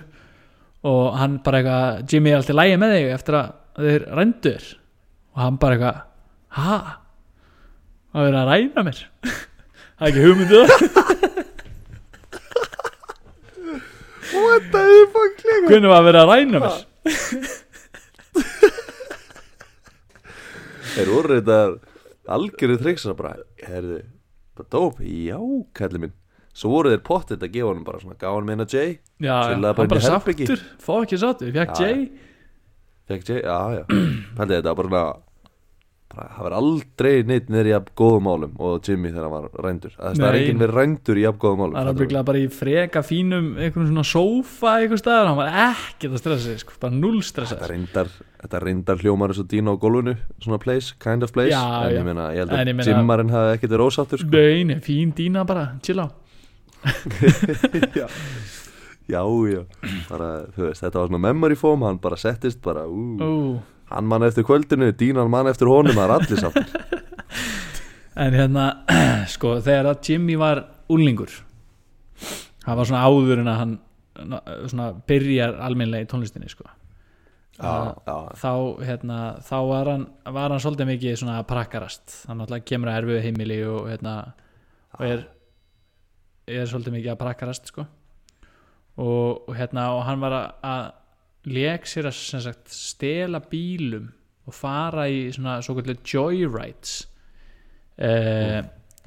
og hann bara eitthvað, Jimmy er alltaf lægi með þig eftir að þeir rændur og hann bara eitthvað, ha? Það er að ræna mér? Það er ekki hugmyndu What the fuck hvernig var að vera að ræna mér? Þeir voru þetta algjörðu triksa bara, herðu, bara dóp. Já, kallir minn. Svo voru þeir pottið að gefa honum bara svona Gá hann meina Jay, já, bara hann bara herbergi. sáttur. Fá ekki sáttur, fekk Jay fekk Jay, já, já. Pældi þetta var bara svona bara, Það var aldrei neitt niður í jafn góðum málum og Jimmy þegar hann var rændur. Það er enginn verið rændur í jafn góðum málum það er ábygglega bara í freka fínum einhvern svona sófa einhvern staðar. Hann var ekkert að stressa sig, sko, bara null stressa Þetta reyndar, hljómar eins og Dino á gólfinu Svona place, kind of place. Já, En ég meina, ég En að ég meina- Jimmarinn hafi ekkert verið ósáttur sko. Nei, nei, fín dýna bara, chill á já. já, já. Bara, veist, Þetta var svona memory foam Hann bara settist bara, ú. Ú, Hann mann eftir kvöldinu, Dínan mann eftir honum Það er allir sáttir En hérna, sko, þegar að Jimmy var úlingur hann var svona áður en að hann na- svona byrjar almennlega í tónlistinni sko. Já, já, þá, hérna, þá var hann var hann svolítið mikið svona prakkarast hann náttúrulega kemur að erfiðu heimili og hérna og er, er svolítið mikið að prakkarast sko. og, og hérna og hann var að leik sér að sagt, stela bílum og fara í svona svo kvöldu joyrides. Eh,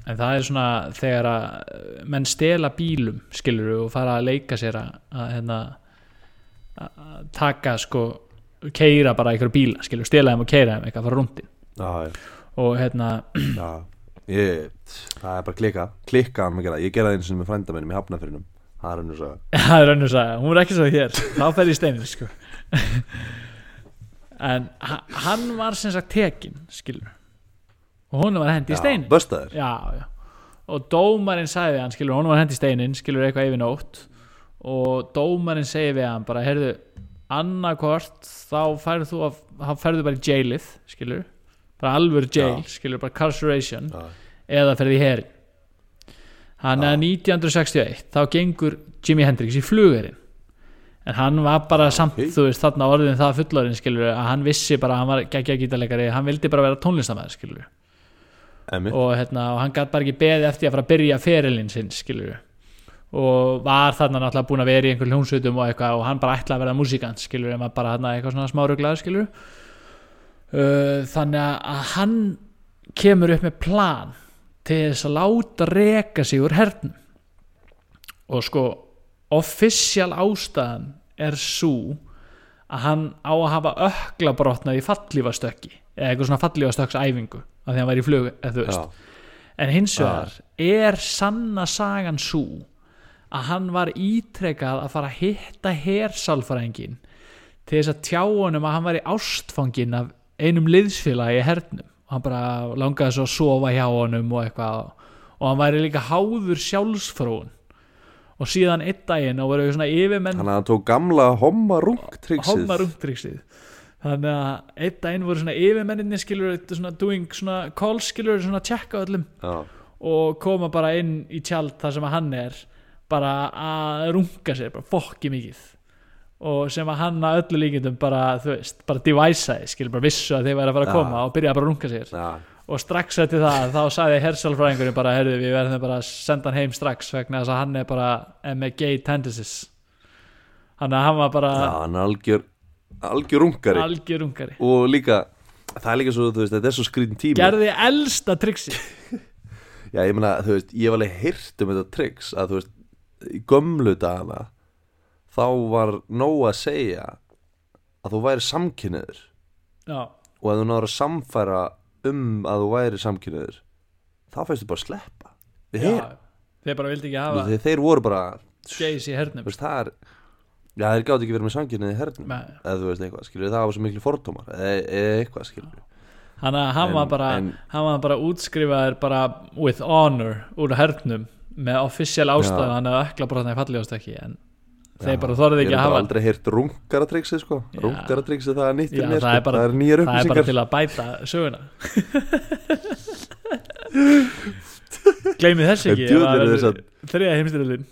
en það er svona þegar að menn stela bílum skilur og fara að leika sér að, að hérna að að taka sko keira bara einhverju bíla skilur, stela þeim og keira þeim eitthvað fara rúndin já, og hérna, já. Ég, Það er bara klikka Klikka hann að gera. Ég gera það einu sinni með frænda minnum í hafnafyrinum Það er henni svo það er önnur saga. Hún er ekki svo hér, þá fer í steinin sko. En ha- hann var sem sagt tekin skilur og hún var hendi í steinin já og dómarinn sagði hann, skilur, hún var hendi í steinin skilur eitthvað yfir nótt. Og dómarinn segi við hann bara, heyrðu annarkvort þá færðu þú að, þá færðu bara í jailið skilur, bara alvöru jail Já. skilur, bara carceration. Já, eða ferði í herin hann er 1961 þá gengur Jimi Hendrix í flugherinn. En hann var bara samt, ok. þú veist, þarna orðin það fullorinn skilur, að hann vissi bara að hann var geggja gítarleikari, hann vildi bara vera tónlistamæður skilur, og, hérna, og hann gæti bara ekki beðið eftir að fara að byrja ferilinn sinn skilur og var þarna náttúrulega búin að vera í einhver hljónsveitum og eitthvað og hann bara ætlaði að vera músikant skilur, en var bara þarna eitthvað svona smáruglaður skilur uh, þannig að hann kemur upp með plan til þess að láta reka sig úr hernum. Og sko official ástæðan er svo að hann á að hafa ökla brotnað í fallífastökki eða eitthvað svona fallífastöksæfingu af því að hann væri í flug eða þú veist. En hins vegar er sanna sagan svo að hann var ítrekað að fara að hitta hersalfræðingin til þess að tjá honum að hann var í ástfangin af einum liðsfélagi hernum hann bara langaði svo að sofa hjá honum og eitthvað og hann væri líka háður sjálfsfrón og síðan einn daginn og voru svona yfirmenn Þannig að hann tók gamla rungtryggsið þannig að einn daginn voru svona yfirmenninni skilur svona doing svona calls skilur svona checka öllum. Já, og koma bara inn í tjald þar sem hann er bara að runga sér bara fokki mikið og sem að hann að öllu líkindum bara þú veist, bara deviceaði, skilur bara vissu að þeir væri að fara að koma og byrja bara að runga sér. Já, og strax eftir það þá sagði hersalfræðingurinn bara herðu við verðum bara að senda hann heim strax vegna þess að hann er bara með gay tendencies. Hann að hann var bara já hann algjör algjör rungari algjör rungari og líka, það er líka svo, þú veist, þetta er svo skrítin tími. Gerði elsta triksi Já, ég meina, þú veist, ég hef alveg heyrt um þetta tricks að þú veist, gömlu dagana þá var nóg að segja að þú væri samkynniður já, og að þú náður að samfæra um að þú væri samkynniður þá fæstu bara að sleppa. Við já heyr, þeir bara vildi ekki hafa þeir, þeir voru bara gays í hernum. Veist, það er já, þeir gátt ekki verið með samkynnið í hernum eða þú veist eitthvað, skilur, það var svo miklu fordómar eða, eitthvað, skilur hann, að- hann, En- var bara, en- hann var bara útskrifaður bara with honor úr hernum með official hann hefði ökla brotnaði fallíðast ekki en þeir bara þorðið Ég ekki hef að hafa aldrei heyrt rungaratriksi sko. Já. Rungaratriksi það er nýtt Já, mér það er sko. bara- Það er nýjar það er bara upplýsingar. til að bæta söguna. Gleymið þess ekki þriða heimstyrjöldin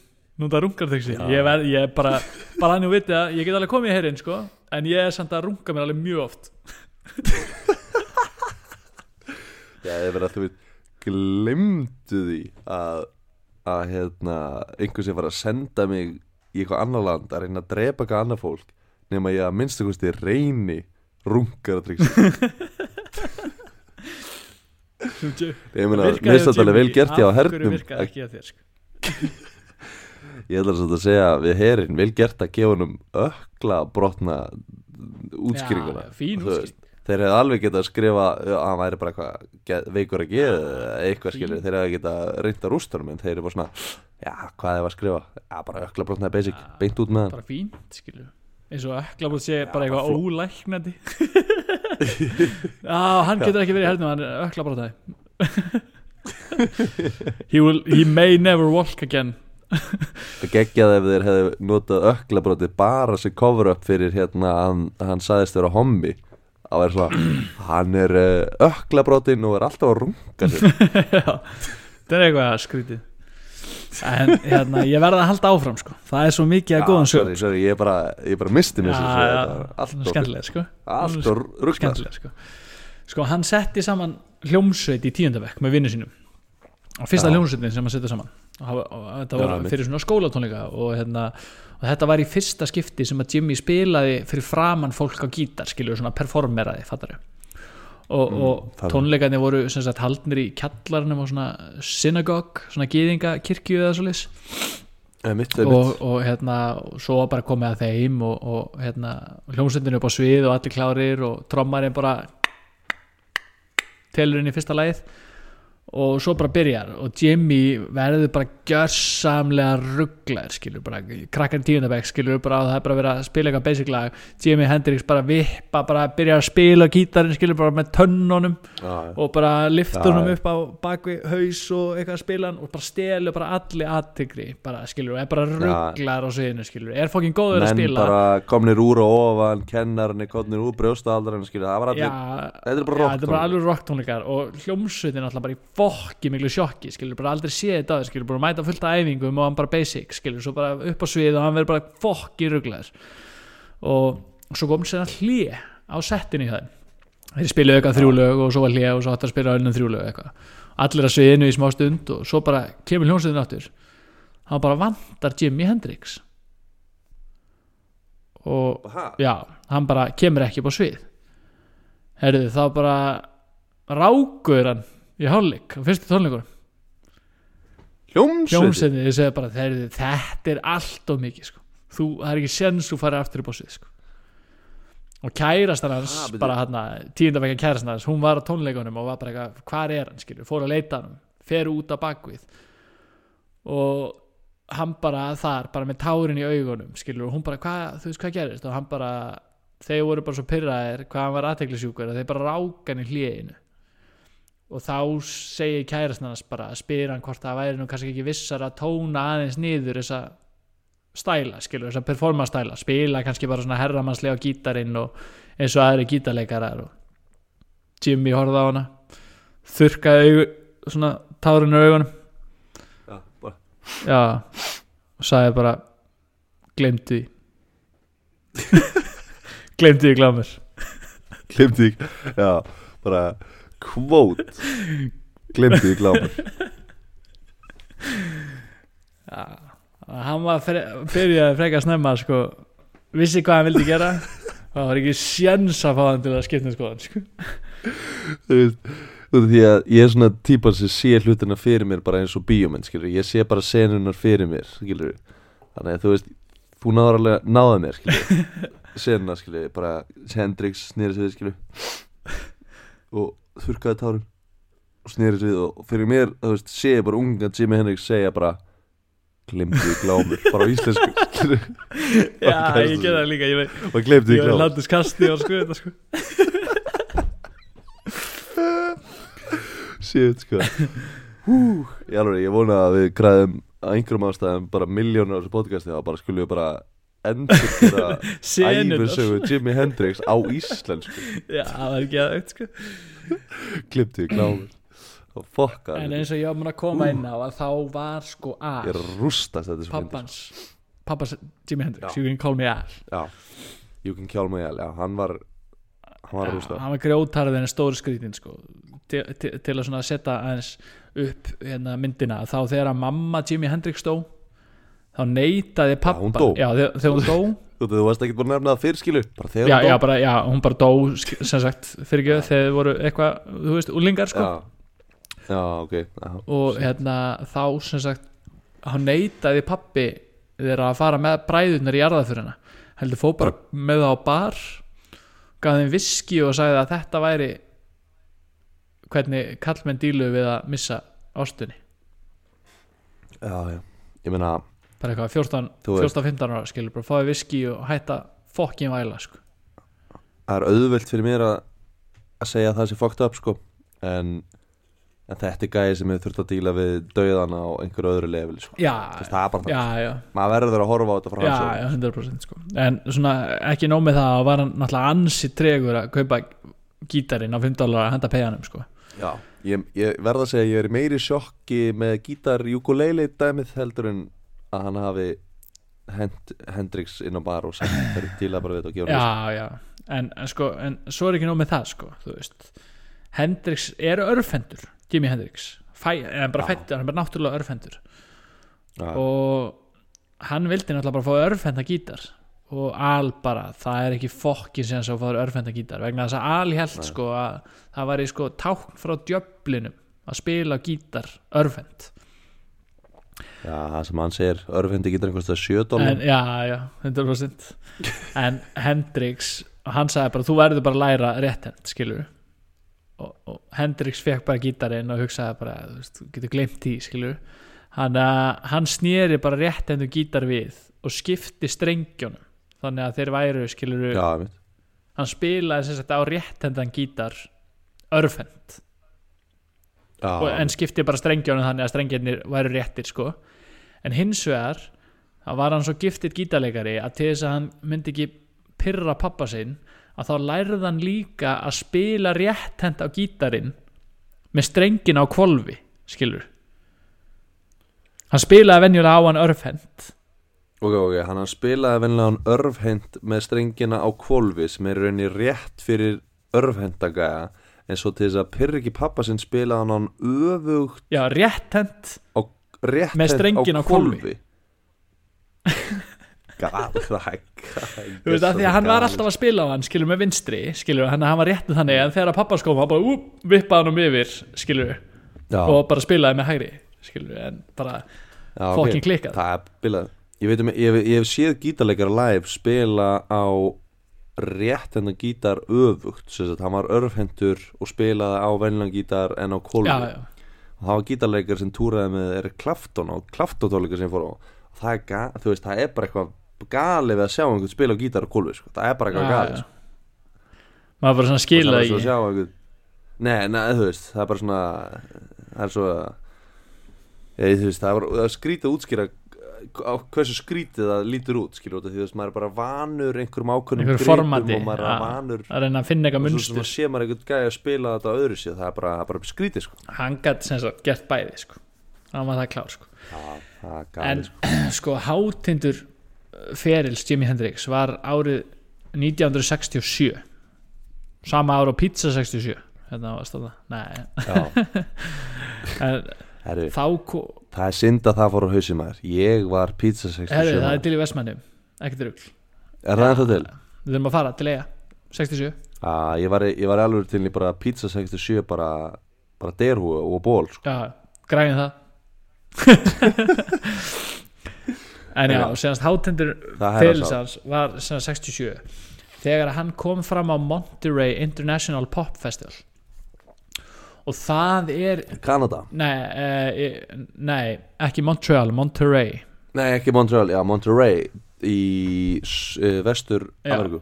nú það rungar þegsi Já. ég, ég er bara, bara hann og viti að ég get alveg komið hér inn sko, en ég er samt að runga mér alveg mjög oft. Já, ég verið að þú veit Glemdu því að að hérna einhver sem var að senda mig í eitthvað annar land að reyna að drepa eitthvað annað fólk nema ég að minnstu kosti reyni rungaratriksi Ég meina, alveg vel gert af hverju hernum sko? Ég ætla að segja við herin vel gert að gefa honum ökla brotna útskýringuna Já, fín útskýring. Þeir hefði alveg getað að skrifa að hann væri bara eitthvað veikur að geða eða eitthvað skilur Þeir hefði getað reynd að rústa honum en þeir eru bara svona Já, hvað hefði að skrifa? Já, bara ökla brotnaði basic, beint út með hann. Bara fínt skilju eins og öklabúð sé bara eitthvað ólæknandi. Já, hann getur ekki verið í hernum hann er öklabrótaði he, will, he may never walk again. Það geggjaði ef þeir hefði notað ökla brotið bara sem cover up fyrir hérna hann, hann sagðist vera hommi að vera svona, hann er uh, ökla brotin og er alltaf að runga sér það er eitthvað skrítið en hérna, ég verða að halda áfram sko. það er svo mikið að góðan sög sorry, ég bara, ég bara misti mér sér já, allt og, skemmtilega sko. ruggla skemmtilega sko. sko hann setti saman hljómsveit í tíundavekk með vinnu sínum og fyrsta Já. hljómsveitin sem hann setti saman þetta var einmitt. fyrir svona skólatónleika og, hérna, og þetta var í fyrsta skipti sem að Jimmy spilaði fyrir framann fólk á gítar skilur svona performeraði fattaru og, Mm, og tónleikarnir voru sem sagt haldnir í kjallarnum og svona synagog, svona gýðinga kirkju eða svo lis mitt, og, og hérna svo bara komið að þeim og, og hérna hljómsveitinu upp á svið og allir klárir og trommarinn bara telurinn í fyrsta lagið og svo bara byrjar og Jimmy verður bara gjörsamlega rugglaður skilur bara, krakkan tíundabæk skilur bara og það er bara verið að spila eitthvað basic lag. Jimmy Hendrix bara vippa bara byrjar að spila gítarinn skilur bara með tönnunum já. og bara honum já. upp á bakvi haus og eitthvað að spila hann og bara stelur bara allir aðtykri bara skilur og er bara rugglar á sviðinu skilur. Er fokkin góður að menn spila. bara komnir úr og ofan kennarinn er komnir úr brjóstaaldran það var allir, þetta er bara já, rock þetta er bara alveg rock tónleikar og hljómsveitin alltaf bara í fokki miklu sjokki skilur bara aldrei séð þetta aður skilur bara mæta fullt af æfingum og hann bara basic skilur svo bara upp á svið og hann verður bara fokki rugglaður og svo kom sér að hlje á settinu í það þeir spiluðu eitthvað þrjú lög og svo var hlje og svo hætti að spila önnum þrjú lög eitthvað. Allir að sviðinu í smá stund og svo bara kemur hljómsveitin áttur hann bara vantar Jimi Hendrix. Og já, hann bara kemur ekki upp á svið. Herðu þá bara rákur hann í hálfleik á fyrstu tónleikur hljómsveit hljómsveitin þið segja bara herðu, þetta er allt of mikið sko. þú, það er ekki sens þú farið aftur á svið sko. og kærastan hans Ha, byrju. bara hann, tíundavekja kærastan hans hún var á tónleikunum og var bara eitthvað hvar er hann, skilur, fór að leita hann fer út á bakvið og hann bara þar bara með tárin í augunum skilur og hún bara, hvað, þú veist hvað gerist og hann bara, þeir voru bara svo pyrraðir hvað hann var aðteklisjúkur að þeir bara ráka hann í hliðinu og þá segir kærastnarnas bara spyr hann hvort það væri nú kannski ekki vissar að tóna aðeins niður þessa stæla, skilur, þessa performance stæla spila kannski bara svona herramannslega á gítarinn og eins og aðri gítarleikarar og Jimmy horfði á hana þurrkaði augu, svona tárinu augunum. Já, bara, já, og sagði bara glemdu því. Glemdu því glámur glemdi því já, bara kvót glemdi því glámur. Já, hann var fre byrjaði frekar snemma sko, vissi hvað hann vildi gera. Það var ekki sjens að fá hann til að skipta um skoðan sko. þú veist því að ég er svona típan sem sé hlutina fyrir mér bara eins og bíómynd skilur ég sé bara senunar fyrir mér skilur þannig að þú veist þú náður alveg að náða mér skilur senuna skilur bara Hendrix snýri sig við skilur og þurrkaði tárun og snýri sig við og fyrir mér þú veist sé ég bara unga Jimi Hendrix segja bara glemdi glámur bara á íslensku já, ég get það líka ég, og glemdi ég glámur. Landist kasti og sko þetta sko. Shit sko. Hú, Ég alveg, ég vona að við græðum að einhverjum ástæðum bara miljónur á þessu podcasti og bara skulum við bara endur gera æfisögu Jimi Hendrix á íslensku. Já, það var ekki aðeins sko klipti í kláður og fokka En eins og ég var mun að koma inn á að þá var sko ég er Al rústast þetta sem pappans pappans Jimi Hendrix, Já. you can call me Al. Já, you can kill me já, hann var hann var að Já, rústa. hann var grjótarðin stóri skrítin sko, til, til, til að svona setja aðeins upp hérna, myndina þá þegar að mamma Jimi Hendrix dó þá neitaði pappa hún dó? já, þegar, þegar hún dó þú, þú varst ekki búin að nefna það fyrirskilu bara þegar já, hún já, dó. bara, já, hún bara dó sem sagt, fyrir ekki þegar þið voru eitthvað, þú veist, úlingar sko. Já, já, ok. Já. og hérna þá sem sagt hann neitaði pappi þeirra að fara með bræðunar í jarðaförina heldur fór bara með það á bar gaf þeim viski og sagði að þetta væri hvernig kallmenn dílu við að missa ástunni já, já, ég meina bara eitthvað 14, Þú veist. 14-15 ára skilur bara fáið viski og hætta fokkin væla sko. það er auðvelt fyrir mér að að segja að það sé fucked up sko en, en þetta er gæði sem hefur þurft að díla við dauðan á einhverju öðru level sko. já, Þess, það er bara já, já maður verður að horfa á þetta frá hans já, 100% sko. en svona ekki nóg með það að var hann náttúrulega ansi tregur að kaupa gítarinn á 5 dólar að henda peganum sko. já, ég, ég verð að segja ég er meiri sjokki með gítar ukulele dæmið heldur en að hann hafi hend, Hendrix inn á bar og sagt þeir díla bara við þetta og gefa hann já, já. En, en sko, en svo er ekki nóg með það sko, þú veist. Hendrix eru örfendur Jimi Hendrix. Fæ, en bara Já. fættur, hann er bara náttúrulega örfendur Já. og hann vildi náttúrulega bara fá örfenda gítar. Og Al bara, það er ekki fokkin sem að fá örfenda gítar. Vegna þess að Al held sko að það væri sko tákn frá djöflinum að spila gítar örfend já, það sem hann segir örfendi gítar einhvers það sjö en, dólar já, já, 100% en Hendrix hann sagði bara, þú verður bara að læra rétthend skilur og, og Hendrix fekk bara gítarinn og hugsaði bara, þú veist, getur glemt því skilur hann, uh, hann snýri bara rétthendu gítar við og skipti strengjónum þannig að þeir væru skilur já, hann spilaði sagt á rétthendan gítar örfend og, en skipti bara strengjónum þannig að strengjarnir væru réttir sko. En hins vegar þá var hann svo giftir gítarleikari að til þess að hann myndi ekki pyrra pappa sinn að þá lærði hann líka að spila rétthend á gítarinn með strengin á kvolfi skilur. Hann spilaði venjulega á hann örfhend Ok, ok, hann spilaði venlega hann örfhend með strengina á kvolfi sem er rauninni rétt fyrir örfhendagæja en svo til þess að pyrr ekki pappa sinn spilaði hann öfugt já rétthend á rétt Með strenginn á hvolfi. Gal, það er þú veist að því að hann var alltaf að spila á hann skilur með vinstri skilur hann var réttu þannig en þegar pappa skóm hann bara úp, vippaði hann um yfir skilur Já, og bara spilaði með hægri skilur en bara já, fucking klikkað. Ég um, ég, ég hef séð gítarleikar live spila á rétt hennar gítar öfugt hann var örfhendur og spilaði á venlan gítar en á já, og það var gítarleikar sem túraði með Eric Clapton og Clapton-tónleikar sem ég fór á og það er, veist, það er bara eitthvað gali við að sjá einhvern spila á gítar og kólfi sko. það er bara eitthvað Já, gali já. sko. maður bara svona skila er að sjá einhvern nei, nei, þú veist, það er bara svona það er svo ég, þú veist, það er, það er skrítið að útskýra á hversu skrítið það lítur út skilur því þú veist, maður er bara vanur einhverjum ákveðnum Einhverju gripum formati, og maður er já. vanur að reyna að finna eitthvað og svo munstur sé maður einhvern gæði að spila þetta á öðru sér það er bara, bara skrítið sko. hann sagt gert bæði sko. hann var það klár sko. já, það er en gali sko. sko hátindur ferils Jimi Hendrix var árið 1967 sama ára á Pizza 67 hérna var herru þá Það er synd að það fór á hausinn maður. Ég var pizza 67 herri, það er til í Vestmannum ekkert rugl. Er það ennþá til? við þurfum að fara til eiga 67 Ah, ég, var, ég var alveg til í bara pizza 67 bara, bara derhú og ból sko. Já, græðin það. En já, senast hátendur hans var senast 67 þegar hann kom fram á Monterey International Pop Festival og það er Kanada? Nei, uh, nei ekki Montreal, Monterey Nei, ekki Montreal, já, Monterey í uh, vestur. Ameriku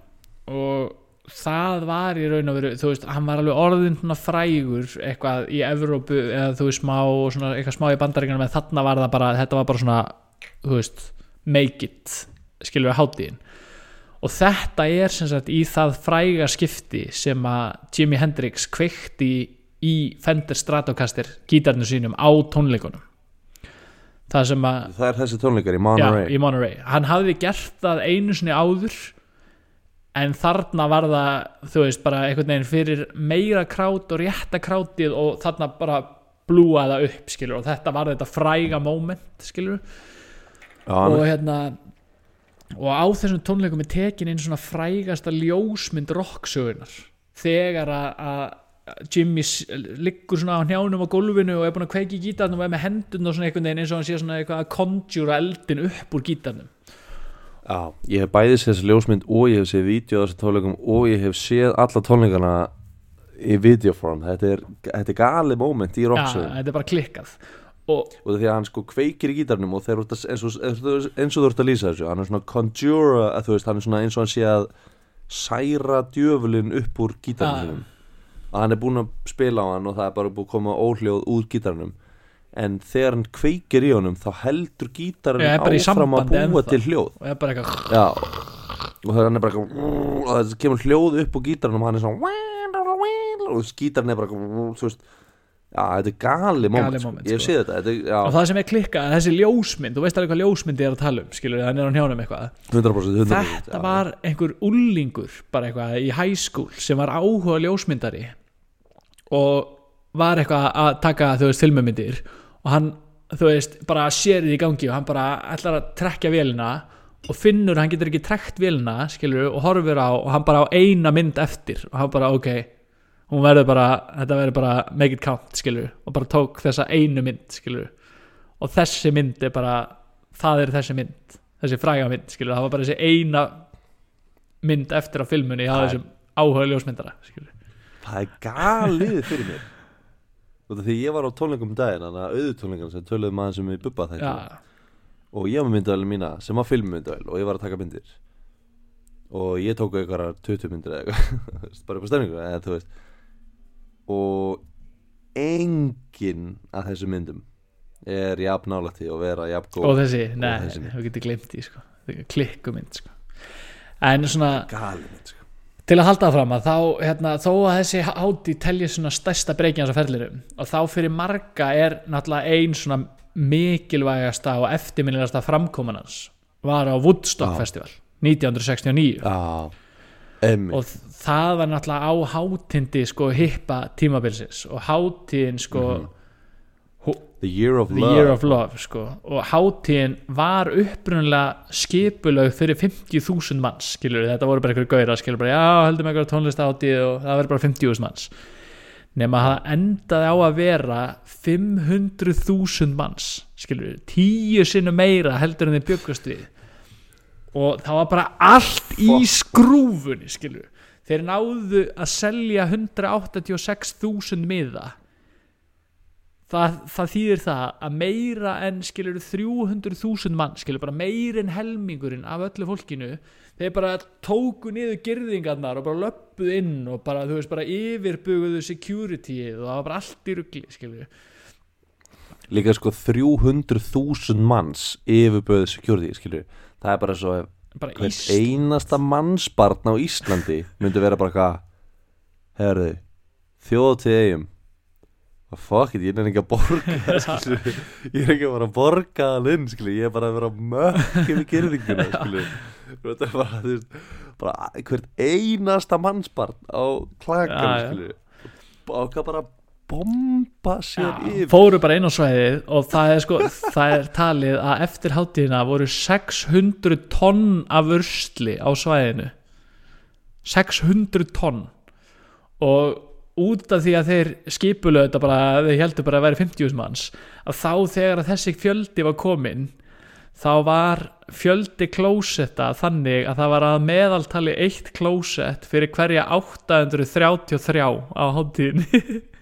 og það var í raun og veru þú veist, hann var alveg orðin frægur eitthvað í Evrópu eða þú veist smá, svona, eitthvað smá í bandaríkjunum en þarna var það bara, þetta var bara svona þú veist, make it skilur við hátíðin. Og þetta er sem sagt í það fræga skipti sem að Jimi Hendrix kveikti í Fender Stratocaster gítarnu sínum á tónleikunum. Það sem að Það er þessi tónleikar í já, Monterey í Monterey hann hafði gert það einu sinni áður en þarna var það þú veist bara einhvern veginn fyrir meira krát og rétta krátið og þarna bara blúa það upp skilur og þetta var þetta fræga moment skilur. Já, og hérna og á þessum tónleikum er tekin inn svona frægasta ljósmynd rocksögunar þegar að Jimmy liggur svona á njánum á gólfinu og er búin að kveiki gítarnum og er með hendun og svona einhvern veginn eins og hann sé svona eitthvað að conjura eldin upp úr gítarnum. Já, ég hef bæðið séð þessi ljósmynd og ég hef séð vídeo á þessi tónleikum og ég hef séð alla tónleikana í videoform. Þetta er, þetta er gali moment í Já, rocksöðum þetta er bara klikkað. Og og því að hann sko kveikir í gítarnum og þeir, og, eins, og, eins og þú ert að lýsa þessu hann er svona conjura, að þú veist, hann er svona eins og hann sé að særa djöfulinn upp úr gítarnum Já. Að hann er búinn að spila á hann og það er bara búið að koma óhljóð úr gítarnum. En þegar hann kveikir í honum þá heldur gítarinn Já, er bara í áfram að sambandi búa ennþá. til hljóð. Og er bara eitthvað Já. Og það er bara eitthvað Og það kemur hljóð upp á gítarnum og hann er svona Og gítarinn er bara Þú veist Já, þetta er gali moment, Gali sko. moment, Ég sko. séð þetta, þetta er, og það sem er klikkað, þessi ljósmynd þú veist alveg hvað ljósmynd er að tala um skilur hann er á njánum eitthvað 100%, 100% þetta já. var einhver ullingur bara eitthvað í high school sem var áhuga ljósmyndari og var eitthvað að taka þú veist filmumyndir og hann þú veist bara sér því í gangi og hann bara ætlar að trekja vélina og finnur hann getur ekki trekt vélina skilur og horfir á og hann bara á eina mynd eftir og hann bara ok hún verður bara, þetta verður bara make it count skilur og bara tók þessa einu mynd skilur og þessi mynd er bara það er þessi mynd þessi fræga mynd skilur, það var bara þessi eina mynd eftir á filmunni á þessum áhuga ljósmyndara skilur. Það er galið fyrir mér. Því ég var á tónleikum um daginn Þannig að auðu tónleikan sem töluðum maður sem við bubba já, Og ég var með myndavælin mína sem var filmmyndavæl Og ég var að taka myndir. Og ég tók eitthvað 20 myndir eða eitthvað Bara upp á stemningu eða, þú veist. Og engin af þessum myndum Er jafn nálægt því að vera jafn góð og þessi, nei, við getum glemt því sko. klikkumynd sko. en svona Galið mynd sko. til að halda það fram að þá hérna, þó að þessi háti telja svona stærsta breykin á þessu ferlirum og þá fyrir marga er náttúrulega ein svona mikilvægasta og eftirminnilegasta framkomanans var á Woodstock Já. Festival 1969 Já, emmi og það var náttúrulega á hátindi sko hippa tímabilsins. Og hátíðin sko The Year of The Love Year of Love. Sko. Og hátíðin var upprunalega skipulög fyrir 50.000 manns skilur þetta voru bara einhverju gauðra skilur bara já heldum einhverju tónlist hátíð og það verður bara 50.000 manns. Nema að það endaði á að vera 500.000 manns skilur tíu sinnu meira heldur en þið byggust við og það var bara allt í skrúfunni skilur þeir náðu að selja 186.000 miða. Það, það þýðir það að meira en skilur 300.000 mann skilur bara meira en helmingurinn af öllu fólkinu þeir bara tóku niður girðingarnar og bara löppuð inn og bara þú veist bara yfirbuguðu securityið og það var bara allt í rugli skilur Líka sko 300.000 manns yfirböðu security, skilju Það er bara svo bara einasta mannsbarn á Íslandi myndi vera bara hvað? Herðu, þjóð til eigum og fuck it, ég er ekki að borga skilju, ég er ekki að fara að borga það inn, skilju, ég er bara að vera að mökk yfir gerðinguna, þetta er bara, þú veist, bara hvert einasta mannsbarn á klagan, skilju og hvað bara bomba sér Já, yfir. Fóru bara inn á svæðið og það er sko það er talið að eftir hátíðina voru 600 tonn af ursli á svæðinu. 600 tonn. Og út af því að þeir bara, þeir heldur bara að vera 50 manns að þá þegar að þessi fjöldi var komin þá var fjöldi klósetta þannig að það var að meðaltali eitt klósett fyrir hverja 833 á hátíðinni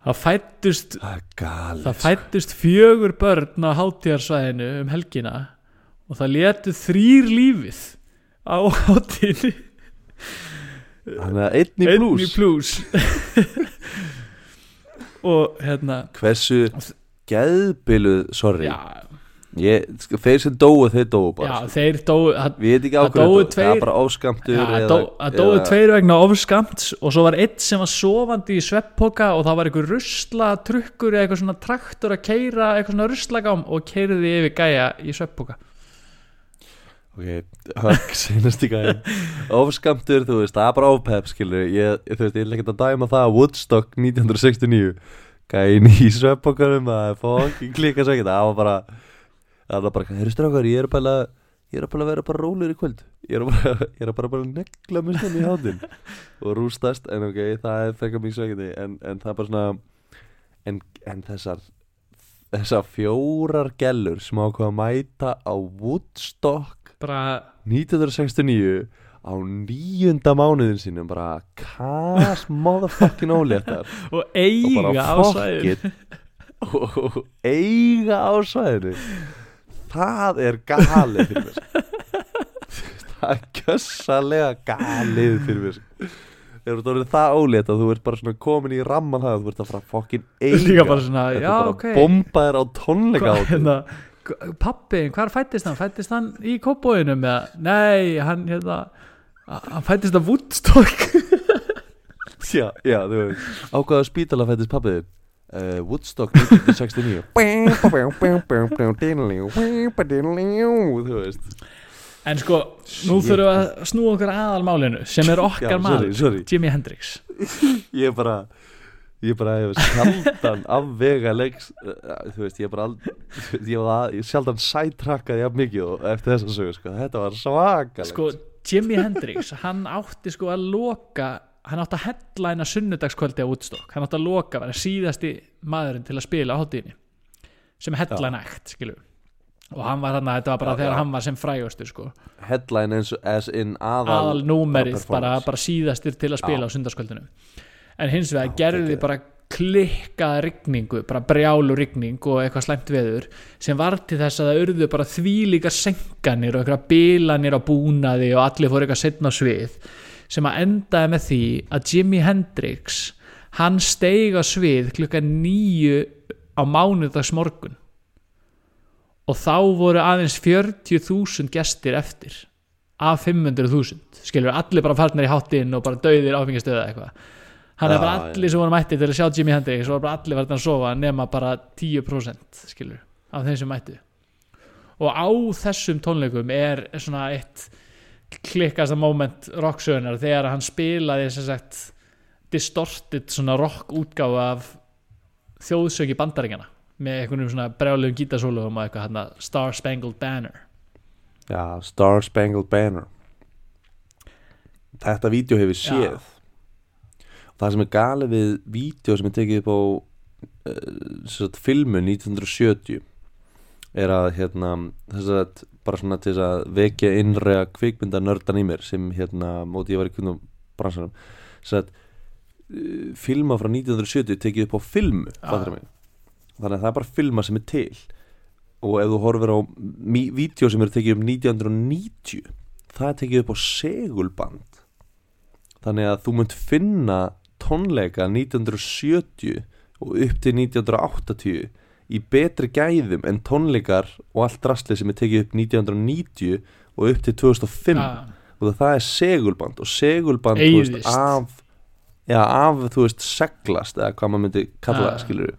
það fættust það það fættust fjögur börn á hátíðarsvæðinu um helgina og það letu þrýr lífið á hátíðinni. Þannig að einn í Einn blús í plus og hérna Hversu geðbiluð, sorry. Já, ég, sko, þeir sem dóu, þeir dóu bara já, þeir dóu það, Við veit ekki það dóu það er bara áskamtur já, eða, dó, að dóu eða- tveir vegna ofskamt og svo var eitt sem var sofandi í svepppoka og það var einhver rusla trukkur eða eitthvað svona traktor að keira eitthvað svona ruslagám og keiriði yfir gæja í svepppoka Ok, högg, seinast í gæðin Ofskamtur, þú veist, það er bara ofpep skilur, ég, þú veist, ég er ekkert að dæma það Woodstock 1969 Gæðin í sveppokanum það er fokkin klika svo ekki. Það var bara, það var bara, heyrðu strákar ég er bara, ég er bara að vera bara rólegur í kvöld. Ég er bara, ég er bara, að negla svona í hátinn og rústast, en ok, það er fekka mjög sveikindi, en, en það er bara svona en, en þessar þessar fjórar gellur sem ákveða að mæta á Woodstock bara 1969 á nýjunda mánuðin sínum bara kas motherfucking óléttar. Og og eiga bara á fuck svæðin it. Og eiga á svæðinu það er galið fyrir mér. Það er gjössalega galið fyrir mér. Þegar þú ert það ólétt að þú ert bara svona komin í ramman það þú ert að fara fucking eiga svona, já bara ok. bomba þér á tónleika hérna, pappi, hvar fættist hann? Fættist hann í kópóinum? Nei, hann hérna hann fættist að Woodstock. Já, já, þú veist. Ákvaða spítala fættist pappiðin uh, Woodstock 1969 Þú veist en sko, nú Shit. þurfum við að snúa okkur aðalmálinu sem er okkar Já, maður, sorry, sorry. Jimi Hendrix Ég er bara Ég er bara sjaldan afvega leiks uh, Þú veist, ég er bara ald, Ég var að, ég sjaldan sætrakkaði jafn mikið og eftir þess að sögu, sko Þetta var svakalegt sko, Jimi Hendrix hann átti sko að loka hann átti að headlæna sunnudagskvöldi á Woodstock. Hann átti að loka, vera síðasti maðurinn til að spila á hóttíðinni sem headlæna ekt, skilju og hann var hann að þetta var bara Já, þegar já. hann var sem frægustur sko. Headline eins og as in aðal aðal númerið bara bara, síðastir til að spila Já. á sundarskvöldinu en hins vegar gerði bara klikkaða rigningu, bara brjálu rigning og eitthvað slæmt veður sem var til þess að það urðu bara þvílíkar senkanir og eitthvað bilanir á búnaði og allir fór eitthvað setna svið sem að endaði með því að Jimi Hendrix hann steig á svið klukka nýju á mánudags morgun og þá voru aðeins 40.000 gestir eftir af 500.000 skilur allir bara farnir í háttinn og bara dauðir áfengastöða eitthvað. Hann er bara allir sem voru mætti til að sjá Jimi Hendrix og bara allir farnir að sofa nema bara 10% skilur af þeim sem mættu. Og á þessum tónleikum er svona eitt klikkasta moment rocksögunar þegar hann spilaði sagt distorted rock útgáfa af þjóðsöki bandaringana með einhvernum svona brjálegum gítasólugum og eitthvað hann Star Spangled Banner. Já, Star Spangled Banner. Þetta vídeo hefur Já. séð. Það sem er galið við vídeo sem er tekið upp á uh, sagt, filmu 1970 er að hérna þess að bara svona til þess að vekja innræða kvikmynda nördan í mér sem hérna móti ég var í kundum bransanum. Þess að uh, filma frá 1970 tekið upp á filmu mig þannig að það er bara filma sem er til. Og ef þú horfir á vídeo sem eru tekið upp 1990 það er tekið upp á segulband. Þannig að þú munt finna tónleika 1970 og upp til 1980 í betri gæðum en tónleikar og allt rastlið sem er tekið upp 1990 og upp til 2005 Ah, og það er segulband og segulband veist, af já, af, þú veist, seglast eða hvað maður myndi kalla Ah. það,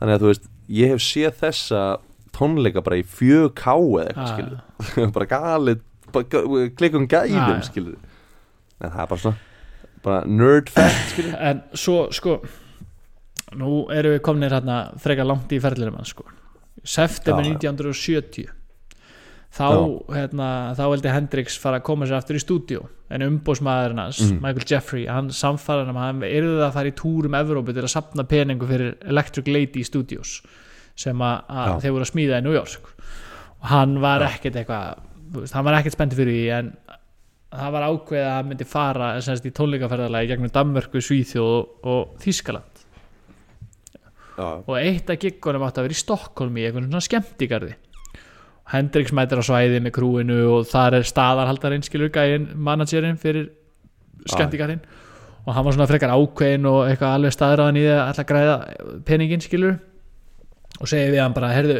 þannig að þú veist, ég hef séð þessa tónleika bara í 4K eða eitthvað, Ah. bara galið, klikum gæðum, en það er bara svona bara nerd fact, en svo sko nú erum við komnir hérna frekar langt í ferðlunum hans sko. September Já, já. 1970 þá, hérna, þá veldi Hendrix fara að koma sér aftur í stúdíu en umbóðsmaðurinn hans, Mhm. Michael Jeffrey hann samfæran um að hann yrði að fara í túrum Evrópu til að sapna peningu fyrir Electric Lady Studios sem að, þeir voru að smíða í New York. Og hann var Já. ekkert eitthvað hann var ekkert spenntið fyrir því en það var ákveðið að hann myndi fara semst, í tónleikaferðalagi gegnum Danmörku, Svíþjóð og, og Þískaland og eitt af giggunum átti að vera í Stokkólmi í einhvern svona skemmtigarði. Og Hendrix mætir á svæði með krúinu og þar er staðarhaldarinn skilur gæinn, managerinn fyrir skemmtigarðin og hann var svona frekar ákveðin og eitthvað alveg staðræðan í því að að græða peningin skilur. Og segir við hann bara, herðu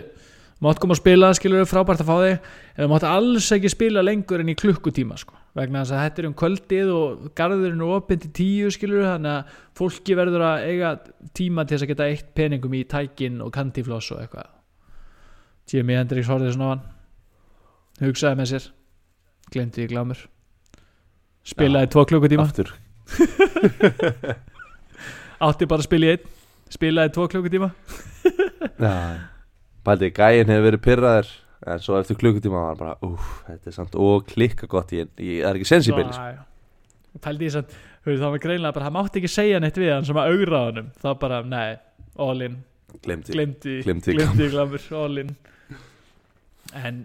mátt koma að spila, skilur frábært að fá þig. En þú mátt alls ekki spila lengur en í klukkutíma sko. Vegna þess að þetta er um kvöldið og garðurinn er opinn til tíu skilur þannig að fólki verður að eiga tíma til þess að geta eitt peningum í tækin og kantifloss og eitthvað. Jimi Hendrix horfði svona á hann hugsaði með sér glemdi í glámur. Spilaði tvo klukkutíma. átti bara að spila í einn spilaði tvo klukkutíma. Pældi, gæinn hefur verið pyrraður En svo eftir klukkutíma var hann bara Úf, þetta er samt og klikka gott í Það er ekki sens í bili sko. Pældi því að það var greinlega bara, hann mátti ekki segja neitt við hann sem að augra á honum. Þá bara, nei, all in. Glemdi glemdi, Gleymdi glemdi glamur, all in. En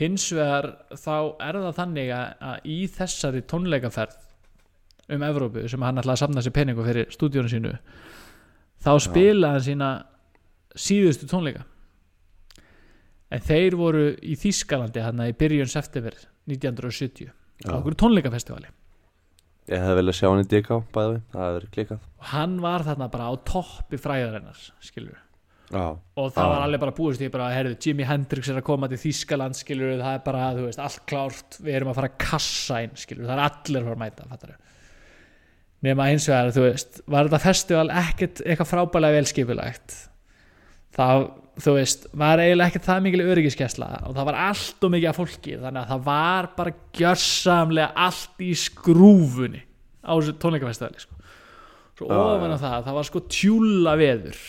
hins vegar þá er það þannig að, í þessari tónleikaferð um Evrópu sem hann ætlaði að samna sér peningu fyrir stúdíónu sínu þá spilaði hann sína síðustu tónleika en þeir voru í Þýskalandi hann í byrjun september 1970 á okkur tónleikafestivali. Ég hefði vel að sjá hann í DK bæði við, það verið klikkað. Og hann var þarna bara á toppi fræðarinnar skilur Já, og það Já. var alveg bara búist ég bara, herðu, Jimi Hendrix er að koma til Þýskaland skilur, það er bara, þú veist, allt klárt við erum að fara að kassa inn, skilur það er allir að fara að mæta, fattar nema eins og það, þú veist, var þetta festival ekkert eitthvað frábælega velskipulagt það, þú veist var eiginlega ekkert það mikil öryggiskesla og það var allt og mikið af fólki þannig að það var bara gjörsamlega allt í skrúfunni á þessu tónleikafestivali sko. svo ofan á það, það var sko tjúla veður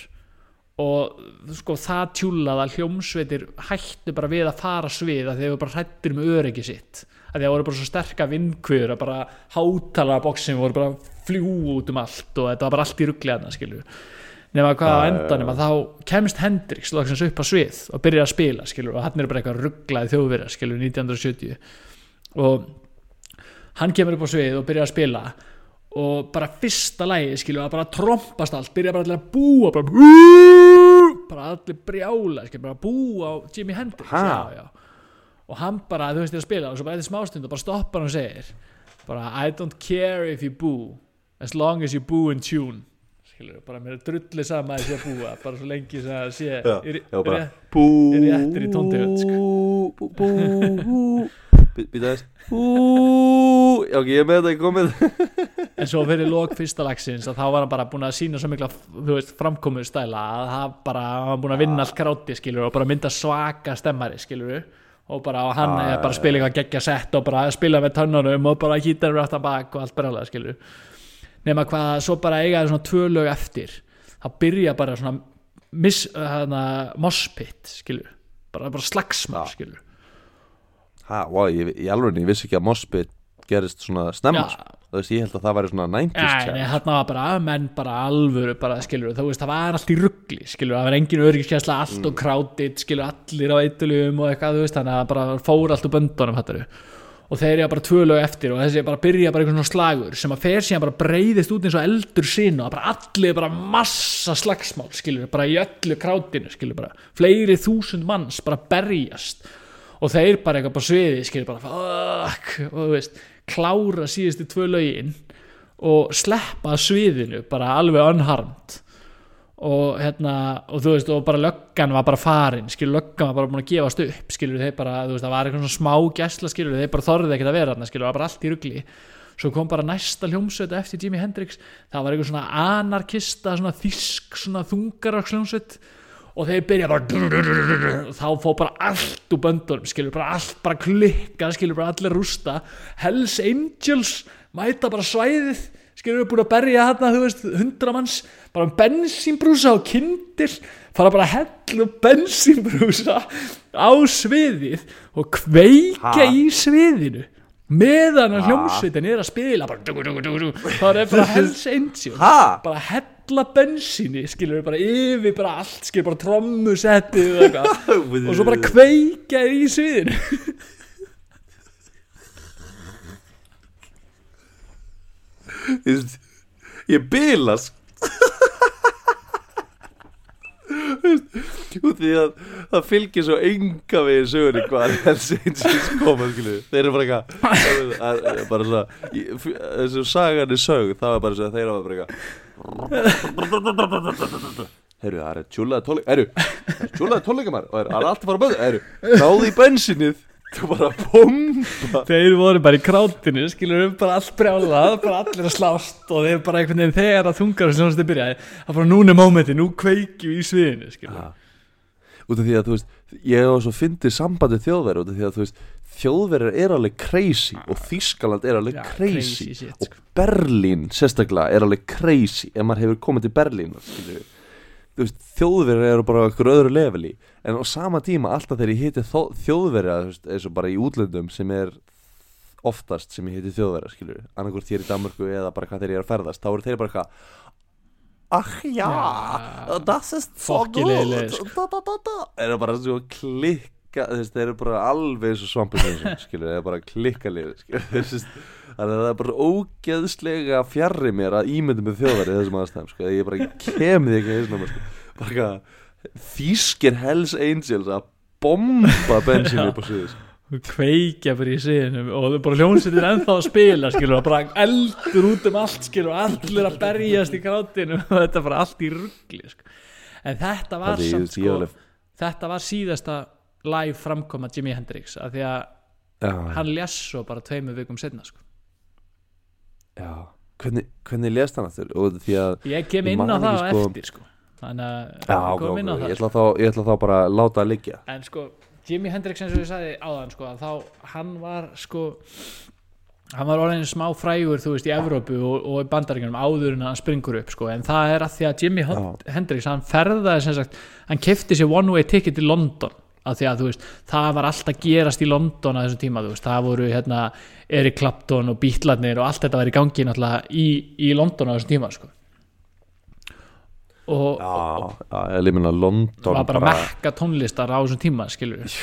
og sko það tjúlað að hljómsveitir hættu bara við að fara svið að þeir voru bara hrættir með öryggi sitt að þeir voru bara svo sterka vindkvöður að bara hátala bóksin voru bara að fljúa út um allt og þetta var bara allt í ruggleðna skilju nema hvað á endanum að þá kemst Hendrix loksins upp á svið og byrjar að spila skilju og hann er bara eitthvað rugglaði þjóðverja skilju 1970 og hann kemur upp á svið og byrjar að spila og bara fyrsta lægi skilju að bara trompast allt byrja bara að búa bara, bara allir brjála skilju bara búa á Jimi Hendrix já, já. og hann bara þú veist er að spila og svo bara eftir smástund og bara stoppar og segir bara I don't care if you boo as long as you boo in tune skilju bara mér er drullið sama að sé að búa bara svo lengi sem að sé Já, í- já, bara Bú er réttur í tóntegund, sko. Bú, bú, bú. Býta þess Bú Já, ok, ég er með þetta, ég komið. En svo fyrir lók fyrsta lagsins að þá var hann bara búin að sína svo mikla framkomu stæla að það bara, hann var búin að vinna allt kráti skilur og bara mynda svaka stemmari skilur og bara og hann Ah, er bara að spila eitthvað geggja sett og bara að spila með tönnunum og bara hýtar við aftan bak og allt bara skilur nema hvað svo bara eiga það svona tvö lög eftir þá byrja bara svona miss, hana, mosspit skilur bara, bara slagsmál Já. skilur Ha, wow, ég, ég alveg, ég vissi ekki að Mossbit gerist svona snemma sko. Þú veist, ég held að það væri svona 90s Nei, nei, challenge. þarna var bara menn bara alvöru bara, skilur, þú veist, það var allt í ruggli skilur, það var engin öryggiskesla, allt Mm. og krátið skilur, allir á eitulugum og eitthvað þú veist, þannig að það bara fór allt úr böndunum hattaru. Og þeir eru bara tvö lög eftir og þessi bara byrja bara einhvern svona slagur sem að fer síðan bara breyðist út eins og eldur sín og bara allir bara massa slagsmál skilur, bara í öllu krátinu skilur, bara fleiri þúsund manns bara berjast og þeir bara eitthvað på sviði skilur bara fuck og þú veist, klára síðustu tvö lögin og sleppa sviðinu bara alveg unharmed og hérna og þú veist og bara löggan var bara farin skilur löggan var bara búin að gefast upp skilur þeir bara þú veist það var eitthvað svona smá gæsla skilur þeir bara þorðið ekkert að vera þarna skilur það var bara allt í rugli. Svo kom bara næsta hljómsveit eftir Jimi Hendrix það var eitthvað svona anarkista svona þýsk svona þungaraks hljómsveit. Og þeir byrja bara og þá fór bara allt úr böndunum skilur bara allt bara klikka skilur bara allir rústa. Hells Angels mæta bara svæðið skilur við búin að berja þarna þú veist hundra manns bara um bensínbrúsa og kindil fara bara að hella bensínbrúsa á sviðið og kveika Ha? í sviðinu meðan að hljómsveitin er að spila bara dugu, dugu, dugu. það er bara Hells Angels Ha? bara hella bensíni skilur við bara yfir bara allt skilur bara trommusettið og og svo bara kveika í sviðinu Ég, út því að það fylgir svo enga við sögunni hvað Hells Angels koma þeir eru bara eitthvað bara svona þessu sagan er sög það var bara svo að þeir eru bara eitthvað. Herru, það er tjúlaði tónleika Herru, það er tjúlaði tónleika maður Og það er allt að fara að böða Herru, náðu í bensinnið Þú bara bomba þeir voru bara í krátinu skilur við bara allt brjálað bara allir að slást og þeir bara einhvern veginn þegar að þungar sem það byrjaði það bara núna mómenti, nú kveikjum í sviðinu skilur Ja. Út af því að þú veist Ég hef svo fyndið sambandi þjóðverð Út af því að þú veist Þjóðverðir er alveg crazy Og Þískaland er alveg Já, crazy, shit, Og sko. Berlín sérstaklega er alveg crazy Ef maður hefur komið til Berlín skilur veist, Þjóðverðir eru bara okkur öðru leveli En á sama tíma alltaf þegar ég heiti þjóðverðir eins og bara í útlöndum sem er oftast sem ég heiti þjóðverðir skilur annarkvort hér í Danmörku eða bara hvað þeir eru að ferðast þá eru þeir bara eitthvað Ach ja, Ja. das ist so gut sko. da, da, da, da. Þeir eru bara svo klikka Þeir eru bara alveg og svampur skilur, þeir eru bara klikka liður skilur, þú veist. Þannig að það er bara ógeðslega fjarrri mér að ímyndum með þjóðverði þessum aðstæðum sko. ég bara kem því ekki eins og sko. bara eitthvað þýskir Hells Angels að bomba bensínu upp á sviði sko. kveikja bara í sviðinu og þau bara hljómsveitin ennþá að spila skilur og bara eldur út um allt skilur og allir að berjast í krátinu og þetta bara allt í ruggli sko. en þetta var samt sko þetta var síðasta live framkoma Jimi Hendrix af því að Já, hann lés svo bara tveimur vikum setna sko. Já. Hvernig, hvernig lést hann aftur? Og því að ég kem inn á það sko- eftir sko. þannig að Já, ok, ok, ég, ætla þá, ég ætla þá bara að láta að liggja en sko Jimi Hendrix eins og ég sagði áðan sko, þá hann var sko hann var orðin smá frægur þú veist í Evrópu og, og í bandaríkjunum áður en hann springur upp sko en það er að því að Jimi Hendrix hann ferðaði sem sagt hann kefti sér one way ticket til London að því að þú veist það var allt að gerast í London að þessum tíma þú veist. Það voru hérna Eric Clapton og Beatlarnir og allt þetta var í gangi náttúrulega í, í London á þessum tíma sko. Og, Já, já, ég minna London var bara, mekka tónlistar á þessum tíma skilur við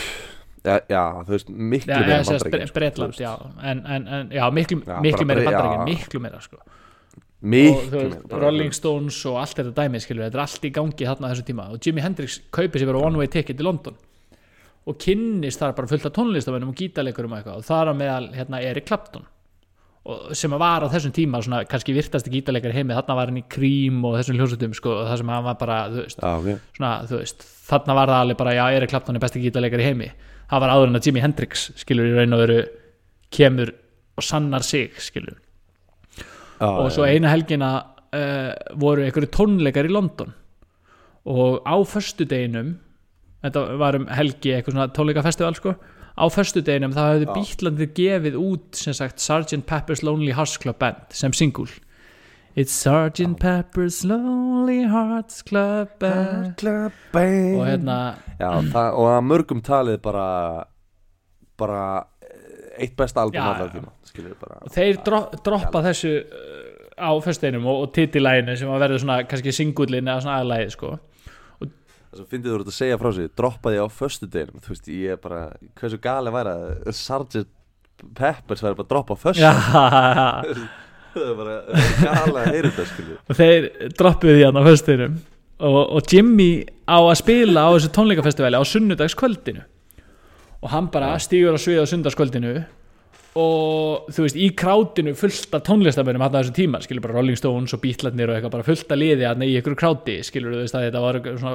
já, já, þú veist, miklu Já, meira þú veist. já. En, en, en, já, miklu, Já, miklu bara meira já. miklu meira sko. og veist, Rolling Stones og allt þetta dæmi skilur, þetta er allt í gangi þarna á þessu tíma. Og Jimi Hendrix kaupir sér bara one way ticket í London og kynnist þar bara fullt af tónlistamennum og gítarleikurum og eitthvað. Og þar á meðal hérna Eric Clapton sem að var á þessum tíma svona, kannski virtasti gítarleikar heimi, þarna var hann í Cream og þessum hljósutum sko, og það sem hann var bara veist, Já, ok. svona, veist, þarna var það alveg bara já, Eric Clapton er besti gítarleikar í heimi. Það var áður en að Jimi Hendrix skilur í raun og veru kemur og sannar sig skilur. Já, og svo já. eina helgina uh, voru einhverju tónleikar í London. Og á föstudeginum þetta var um helgi eitthvað svona tónleikafestival sko. Á föstudeginum það hefði Já. bítlandið gefið út sem sagt Sgt. Pepper's Lonely Hearts Club Band sem singul It's Sgt. Pepper's Lonely Hearts Club Band. Og hérna Já, það, og að mörgum talið bara bara eh, eitt besta album allar tíma bara. Og þeir dro droppa þessu uh, á föstudeginum og, og titilæginu sem að verður svona kannski singullin eða svona aðlæði sko þess að fyndið þú ert að segja frá sig droppaði á föstudeginum þú veist, ég er bara hversu gali væri að Sgt. Peppers væri bara að droppa á föstu Já, það er bara það gali að heyra þetta skilur og þeir droppuðu því hann á föstudeginum. Og, og Jimmy á að spila á þessu tónleikafestivali á sunnudagskvöldinu. Og hann bara stígur á svið á sunnudagskvöldinu og þú veist, í krátinu fullt af tónlistamönnum hann á þessum tíma, skilur bara Rolling Stones og Beatlarnir og eitthvað bara fullt af liði hann í ykkur kráti, skilur þú veist að þetta var svona,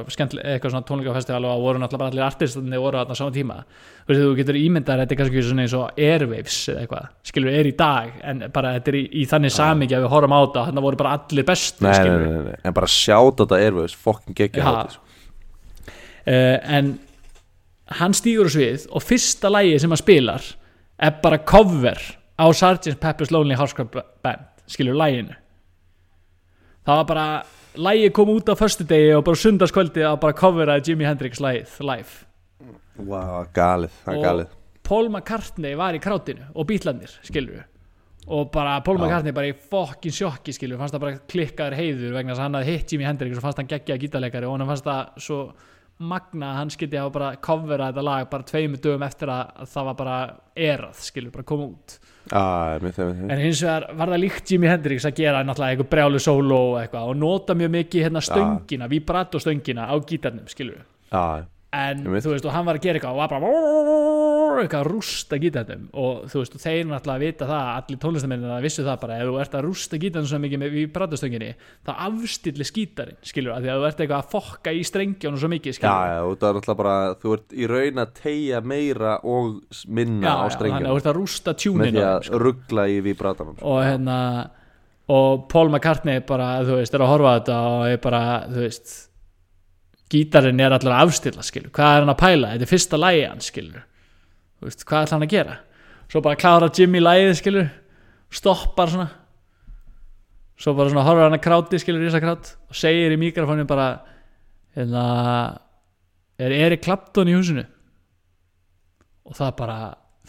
eitthvað svona tónleikafestival og voru náttúrulega allir artistarnir voru hann á sama tíma þú veist, þú getur ímyndar þetta er kannski svona eins og Airwaves eða eitthvað, skilur er í dag en bara þetta er í, í þannig samingi að við horfum á þetta, hann voru bara allir bestu nei, nei, nei, en bara sjáta þetta Airwaves fucking geggja Já. hátíð, sko. uh, en hann stýgur á svið og fyrsta lægi sem hann spilar er bara cover á Sgt. Pepper's Lonely Hearts Club Band skilur læginu það var bara lægi kom út á föstudegi og bara sundarskvöldi að bara coveraði Jimi Hendrix lægið live. Wow, galið, galið. Paul McCartney var í krátinu og Beatlandir skilur og bara Paul Já. McCartney bara í fokkin sjokki skilur fannst það bara klikkaður heiður vegna þess að hann hafði hitt Jimi Hendrix og fannst hann geggja gítarleikari og hann fannst það svo magna að hann skildi hafa bara coverað þetta lag bara tveimur dögum eftir að það var bara erað skilur, bara koma út. Ah, með þeim. en hins vegar var það líkt Jimi Hendrix að gera náttúrulega eitthvað brjálu solo og eitthvað og nota mjög mikið hérna stöngina, vibrato stöngina á gítarnum skilur Ah, en þú veist og hann var að gera eitthvað og var bara eitthvað að rústa gítarnum. Og þú veist, og þeir náttúrulega vita það allir tónlistamennin að vissu það bara ef þú ert að rústa gítarnum svo mikið með, í pratastönginni þá afstilli skítarinn, skilur að því að þú ert eitthvað að fokka í strengjónu svo mikið, Já, skilur já, og það er alltaf bara Þú ert í raun að tegja meira og minna á þannig að þú ert að rústa með tjúnin því að ruggla í gítarinn er allir að afstilla, skilur. Hvað er hann að pæla, þetta er fyrsta lægi hann, skilur. Veist, hvað ætla hann að gera? Svo bara klára Jimmy lægið, skilur. Stoppar svona. Svo bara svona horfir hann að kráti, skilur krát og segir í mikrofónin bara hérna er Erik Clapton í húsinu? Og það bara,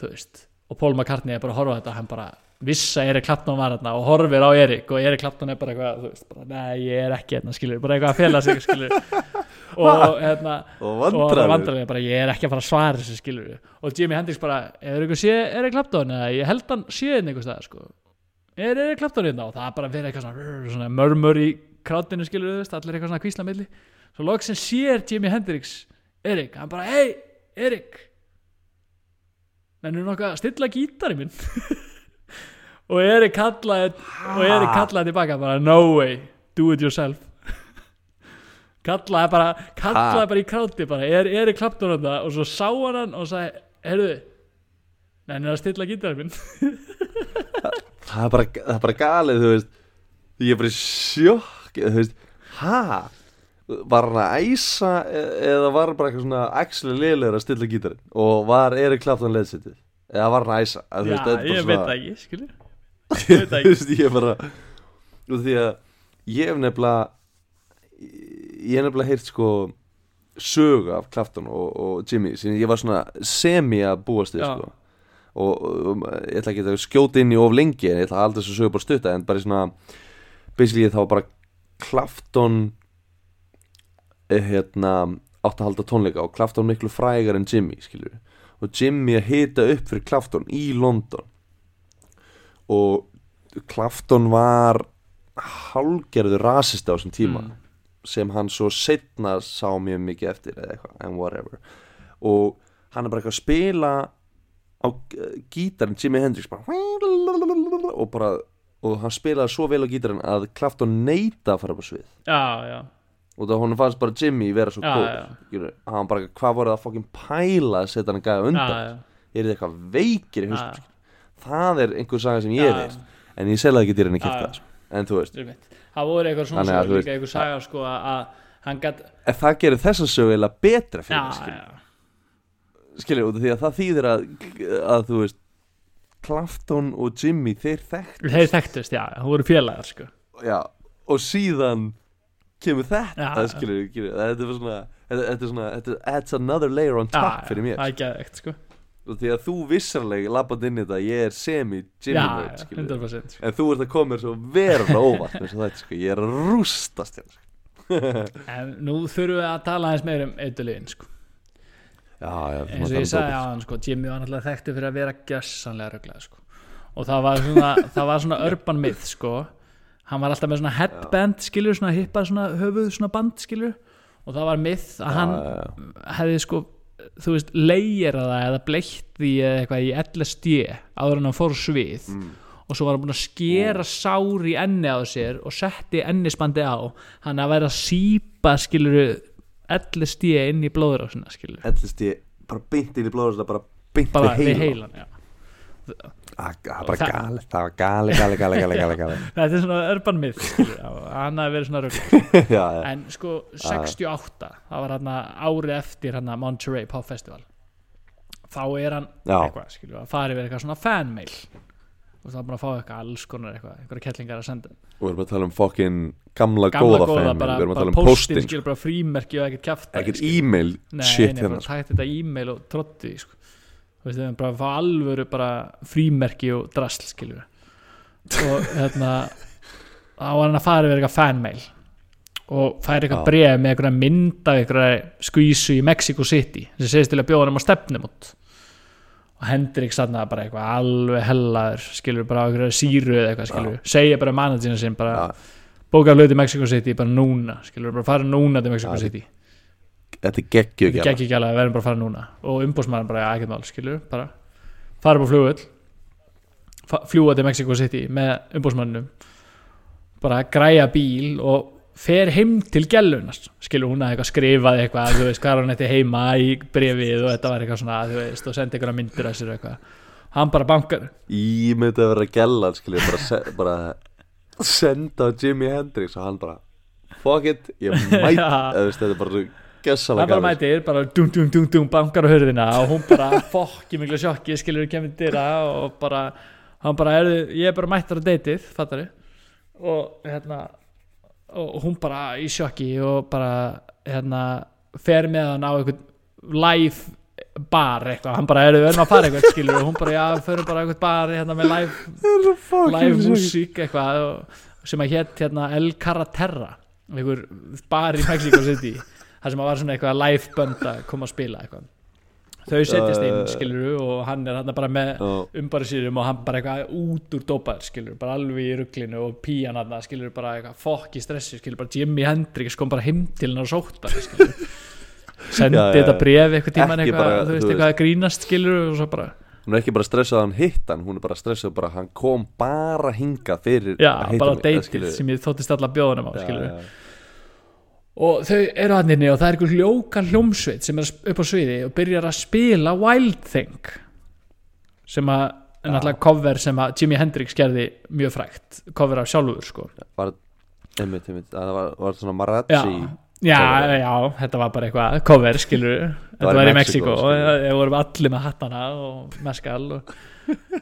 þú veist og Paul McCartney er bara að horfa þetta hann bara viss að Erik Clapton var hérna og horfir á Erik og Erik Clapton er bara eitthvað þú veist, bara, nei ég er ekki hérna, skilur bara eitthvað að fela sig, skilur og hérna Og vandrarlega bara ég er ekki að fara að svara þessu skilur og Jimi Hendrix bara er eitthvað sé Erik Clapton? Eða ég held hann sé hérna einhvers staðar sko. Er Erik Clapton hérna? Og það er bara verið eitthvað svona, svona mörmur í krátinu skilur veist allir eitthvað svona kvísla milli. Svo loksin sér Jimi Hendrix Erik hann bara hei Erik. Mennur nokkuð að stilla gítari minn og Erik kallaði og Erik kallaði tilbaka bara no way. Do it yourself. Kallaði bara kallaði bara í kráti bara. Er, er í klaptur þetta? Og svo sá hann hann og sagði heyrðu neina að stilla gítarinn það er bara, það er bara galið þú veist. Ég er bara sjokk þú veist, ha? Var hann að æsa e- eða var hann bara eitthvað svona actually liðlegur að stilla gítarinn? Og var Erik Clapton leðsitið eða var hann að æsa? Að, já veist, er ég veit það ekki skilur ég veit ekki. Ég er bara því að ég hef nefnilega ég hef nefnilega heyrt sko sögu af Clapton og, og Jimmy sem ég var svona semi að búast Já. sko. Og, og ég ætla ekki að skjóta inn í of lengi en ég ætla að halda þessu sögu bara stutta en bara svona basically þá bara Clapton eh, hérna átt að halda tónleika og Clapton miklu frægar en Jimmy skilur og Jimmy að hita upp fyrir Clapton í London og Clapton var hálgerður rasist á þessum tíma Mm. sem hann svo setna sá mjög mikið eftir eða eitthvað, en whatever. Og hann er bara eitthvað að spila á gítarinn Jimi Hendrix bara og bara og hann spilaði svo vel á gítarinn að Clapton neita að fara upp á svið. Já já. Og það hún fannst bara Jimmy vera svo góð já. skilur. hann bara, hvað voru það að fokkin pæla að setja hann gæða undan já, já, er þið eitthvað veikir í haustum það er einhver saga sem ég veist en ég selði ekki dýrin að Já, kipta sko. en þú veist, það er voru eitthvað svona Þannig þú líka eitthvað saga sko að hann gætt en það gerir þessa sögu eða betra fyrir mig, skilur út af því að það þýðir að, að þú veist Clapton og Jimmy þeir þekkt þeir þekktust, já, það voru félagar sko. Já, og síðan kemur þetta Já, skilur þetta er svona þetta, er svona, þetta adds another layer on top Já, fyrir mér. það er geðvegt sko og því að þú vissarlega labbað inn í þetta ég er semi Jimmy já, nerd, já, skilur 100% en þú ert að koma mér svo verulega óvart eins og þetta sko, ég er að rústast en nú þurfum við að tala aðeins meir um eitthulegin sko. Já, já, eins og ég sagði á hann sko, Jimmy var náttúrulega þekktu fyrir að vera gjössanlega röglega sko. og það var svona, það var svona urban myth sko. Hann var alltaf með svona headband skilur, svona hippar svona höfuð svona band skilur og það var myth að hann já, já. hefði sko þú veist, leira það eða bleitt því eða eitthvað í LSD áður en hann fór svið Mm. og svo var hann búin að skera sár í enni á sér og setti ennisbandi á hann að vera að sípa skiluru LSD inn í blóður á sinna skiluru ég bara beint inn í blóður bara beint við heilan heilan það var bara gali, það var gali, gali, gali, gali, gali, gali. þetta er svona urban myth hann hafi verið svona rögg en sko 68 það var hann árið eftir hann Monterey Pop Festival. Þá er hann Já. eitthvað skilur, að fara yfir eitthvað svona fanmail. Og það er búin að fá eitthvað alls konar eitthvað, einhverja kettlingar að senda. Og við erum að tala um fokkin gamla, gamla góða fæmi bara, við erum að bara tala um postin, postin skilur bara frímerki og ekkert kjafta ekkert e-mail shit hérna bara tækt þetta e-mail og trotti sko. Við erum bara að fá alvöru bara frímerki og drasl skilur og hérna þá var hann að fara yfir eitthvað fanmail og færi eitthvað Já. bregð með eitthvað mynd af eitthvað skvísu í Mexico City sem segist til að bjóða hann á stefnum og Hendrik sann bara eitthvað alveg hellaður skilur bara á eitthvað síru eða eitthvað skilur segja bara managerinu sinn bara Já. bóka hluti í Mexico City bara núna skilur bara fara núna til Mexico Já, City þetta er geggju þetta ekki alveg að verðum bara að fara núna. Og umbúsmaður bara, já, ekkert mál, skilur bara fara upp á flugvöll fa- fljúga til Mexico City með umbúsmannum bara græja bíl og fer heim til gælunast skilur hún að eitthvað skrifaði eitthvað þú veist hvað er hann þetta heima í brefið og þetta var eitthvað svona, þú veist, og sendi eitthvað myndir að sér eitthvað. Hann bara bankar. Ég myndi að vera gellan skilja bara, se, bara senda Jimi Hendrix og hann bara fuck it, ég mæt þetta er bara svo hann gessalega bara mætir, bara dum dum dum dum bankar á hörðina og hún bara fokki miklu sjokki, skilur kemur dyra og bara, hann bara er, ég er bara mættar á deytið, fattar og hérna og hún bara í sjokki og bara hérna fer með hann á einhvern live bar eitthvað, hann bara er við erum að fara eitthvað skilur. Og hún bara, já, förum bara einhvern bar hérna með live live músík eitthvað og, sem að hétt hérna El Caraterra einhver bar í Mexico City þar sem að var svona eitthvað live band að koma að spila eitthvað þau setjast inn Uh. skilur og hann er hann bara með sínum og hann bara eitthvað út úr dópaður skilur, bara alveg í rugglinu og pían hann skilur bara eitthvað fokk í stressi skilur bara Jimi Hendrix kom bara heim til hann og sótt bara skilur sendi Já, já, þetta já. bref eitthvað tíman eitthvað, bara, þú veist, veist. eitthvað að grínast skilur og svo bara, hún er ekki bara stressað að hann hitt hann hún er bara stressað bara að hann kom bara hinga fyrir já, að hitta bara mig, eða deytið skilurðu. sem ég þóttist alla bjóðunum á Já, skilur já. Og þau eru hann inni og það er einhver hljóka hljómsveit sem er upp á sviði og byrjar að spila Wild Thing sem að er náttúrulega cover sem að Jimi Hendrix gerði mjög frægt cover af sjálfur sko. Var, einmitt, einmitt, að það var, var svona já, Marazzi já, cover. já, þetta var bara eitthvað cover skilur, þetta var í var í Mexiko og við vorum allir með hattana og meskal og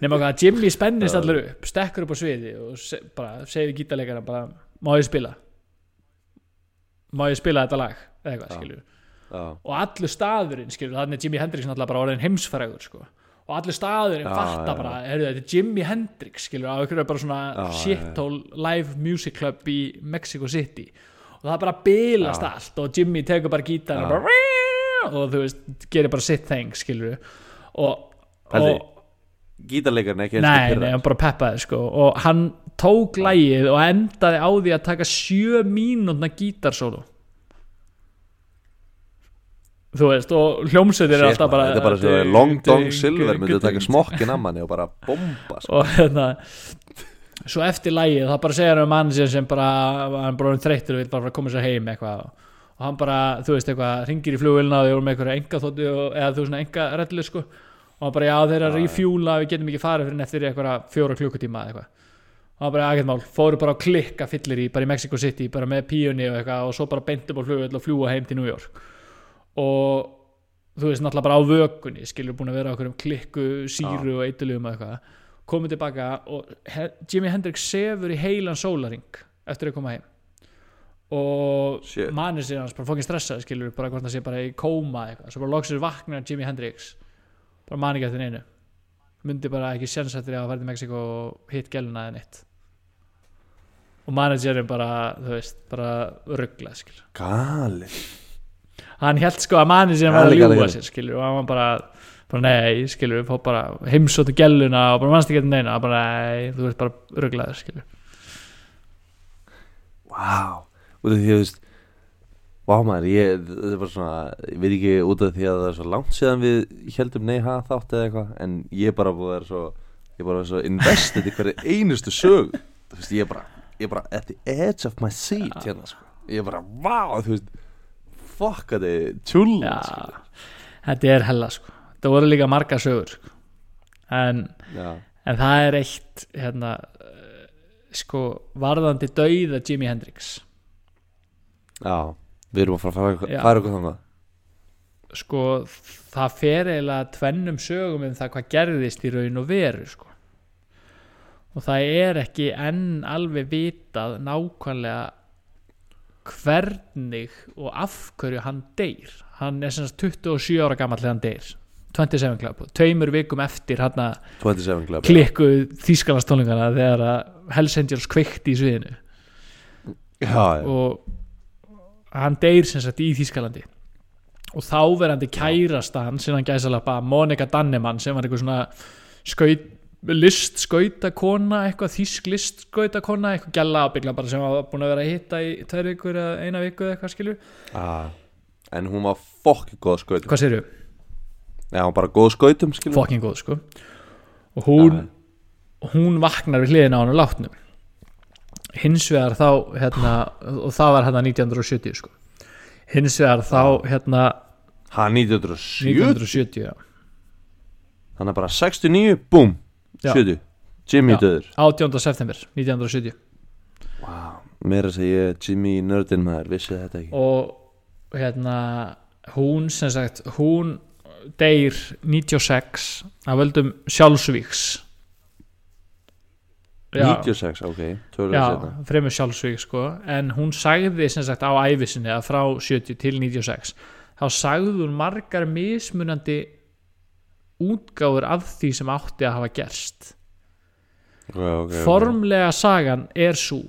nema hvað, Jimmy spennist Já. allir upp stekkur upp á sviði og se, bara segir gítarleikana bara, má ég spila má ég spila þetta lag? Eða eitthvað, já, og allur staðurinn, skilur, þannig er Jimi Hendrix náttúrulega bara orðin heimsfrægur, sko. Og allur staðurinn fatta bara, heyrðu, þetta er Jimi Hendrix skilur, á einhverju bara svona shithole live music club í Mexico City. Og það bara bilast allt og Jimmy tekur bara gítar og þú veist, gerir bara sitt thing, skilur og, og gítarleikarinn ekki nei, nei, hann bara peppaði sko og hann tók lægið og endaði á því að taka sjö mínútna gítarsólu. Þú veist og hljómsveitir er alltaf bara þetta er bara svo Long Dong Silver myndi að taka smokkin að manni og bara bomba sko. og hérna svo eftir lægið þá bara segja hann um mann sem bara hann bara orðinn þreyttur og vil bara koma sér heim eitthvað og hann bara, þú veist eitthvað, ringir í flugvilna og voru með eitthvað enga þóttu eða þú veist svona enga rellu sko og bara, já þeir eru að refjúla við getum ekki farið fyrir eftir eitthvað fjóra klukkutíma eða eitthvað. Og hann bara, ekkert mál, fóru bara á klikka fyllir í bara í Mexico City, bara með píunni og eitthvað og svo bara beintum á flugvill og fljúa heim til New York. Og þú veist náttúrulega bara á vökunni skilur búin að vera okkur um klikku, síru og eitulugum og eitthvað. Komið tilbaka og Jimi Hendrix sefur í heilan sólaring eftir að koma heim. Og Shit. manir sér hans bara fokkin stressað skilur bara hvort það sé bara í kóma eitthvað. Svo bara loksir vaknar Jimi Hendrix bara man ekki eftir neinu. Myndi bara ekki sjensættir að fara til Mexiko og hitt gæluna eða neitt. Og managerinn bara þú veist, bara ruggla gali hann held sko að managerinn var að gali. sér skilur og hann var bara, bara nei skilur bara heimsóttu gæluna og bara mannst ekki eftir neina bara nei, þú veist bara rugglaður skilur. Wow að þú veist Vá maður, ég, þetta er bara svona, ég veit ekki út af því að það er svo langt síðan við heldum nei ha þátt eða eitthvað en ég er bara búið að vera svo, ég er bara svo invested í hverju einustu sög þú veist, ég er bara, ég er bara at the edge of my seat hérna, sko. Ég er bara, vá, þú veist fuck, þetta er tjúla já, þetta er hella sko. Það voru líka marga sögur sko. en, já, en það er eitt hérna eh, sko, varðandi dauða Jimi Hendrix. Já, við erum að fara að fara, okkur þangað. Sko, það fer eiginlega tvennum sögum um það hvað gerðist í raun og veru sko. og það er ekki enn alveg vitað nákvæmlega hvernig og af hverju hann deyr. Hann er sem sagt 27 ára gamall þegar hann deyr. 27 Club, tveimur vikum eftir hann að 27 Club klikku þýskalastónlingana þegar að Hells Angels kveikti í sviðinu. Já, já, og hann deyr sem sagt í Þýskalandi. Og þáverandi kærasta hann sem hann gæsalappa Monika Dannemann sem var eitthvað svona skaut, list skautakona eitthvað þýsk list skautakona eitthvað gæla ábyggla bara sem var búin að vera að hitta í tvær vikur eða eina viku eða eitthvað skilur ah, en hún var fokki góð skautum. Hvað séru? Já, hún var bara góð skautum skilur Fucking góð sko. Og hún, hún vaknar við hliðina á hann látnum hins vegar þá hérna, og það var hérna 1970 sko hins vegar þá hérna Hann 1970 1970 já. Þannig bara 69, búm, Já. 70 Jimmy döður 18. september 1970 wow. Meira að segja Jimmy nördin maður, vissi þetta ekki og hérna hún sem sagt hún deyr 96 af völdum sjálfsvíks Já. 96, ok, tölur Já, setna fremur sjálfsvík sko. En hún sagði sem sagt á æfisinni að frá 70 til 96 þá sagði hún margar mismunandi útgáfur af því sem átti að hafa gerst. Okay, okay, formlega sagan er svo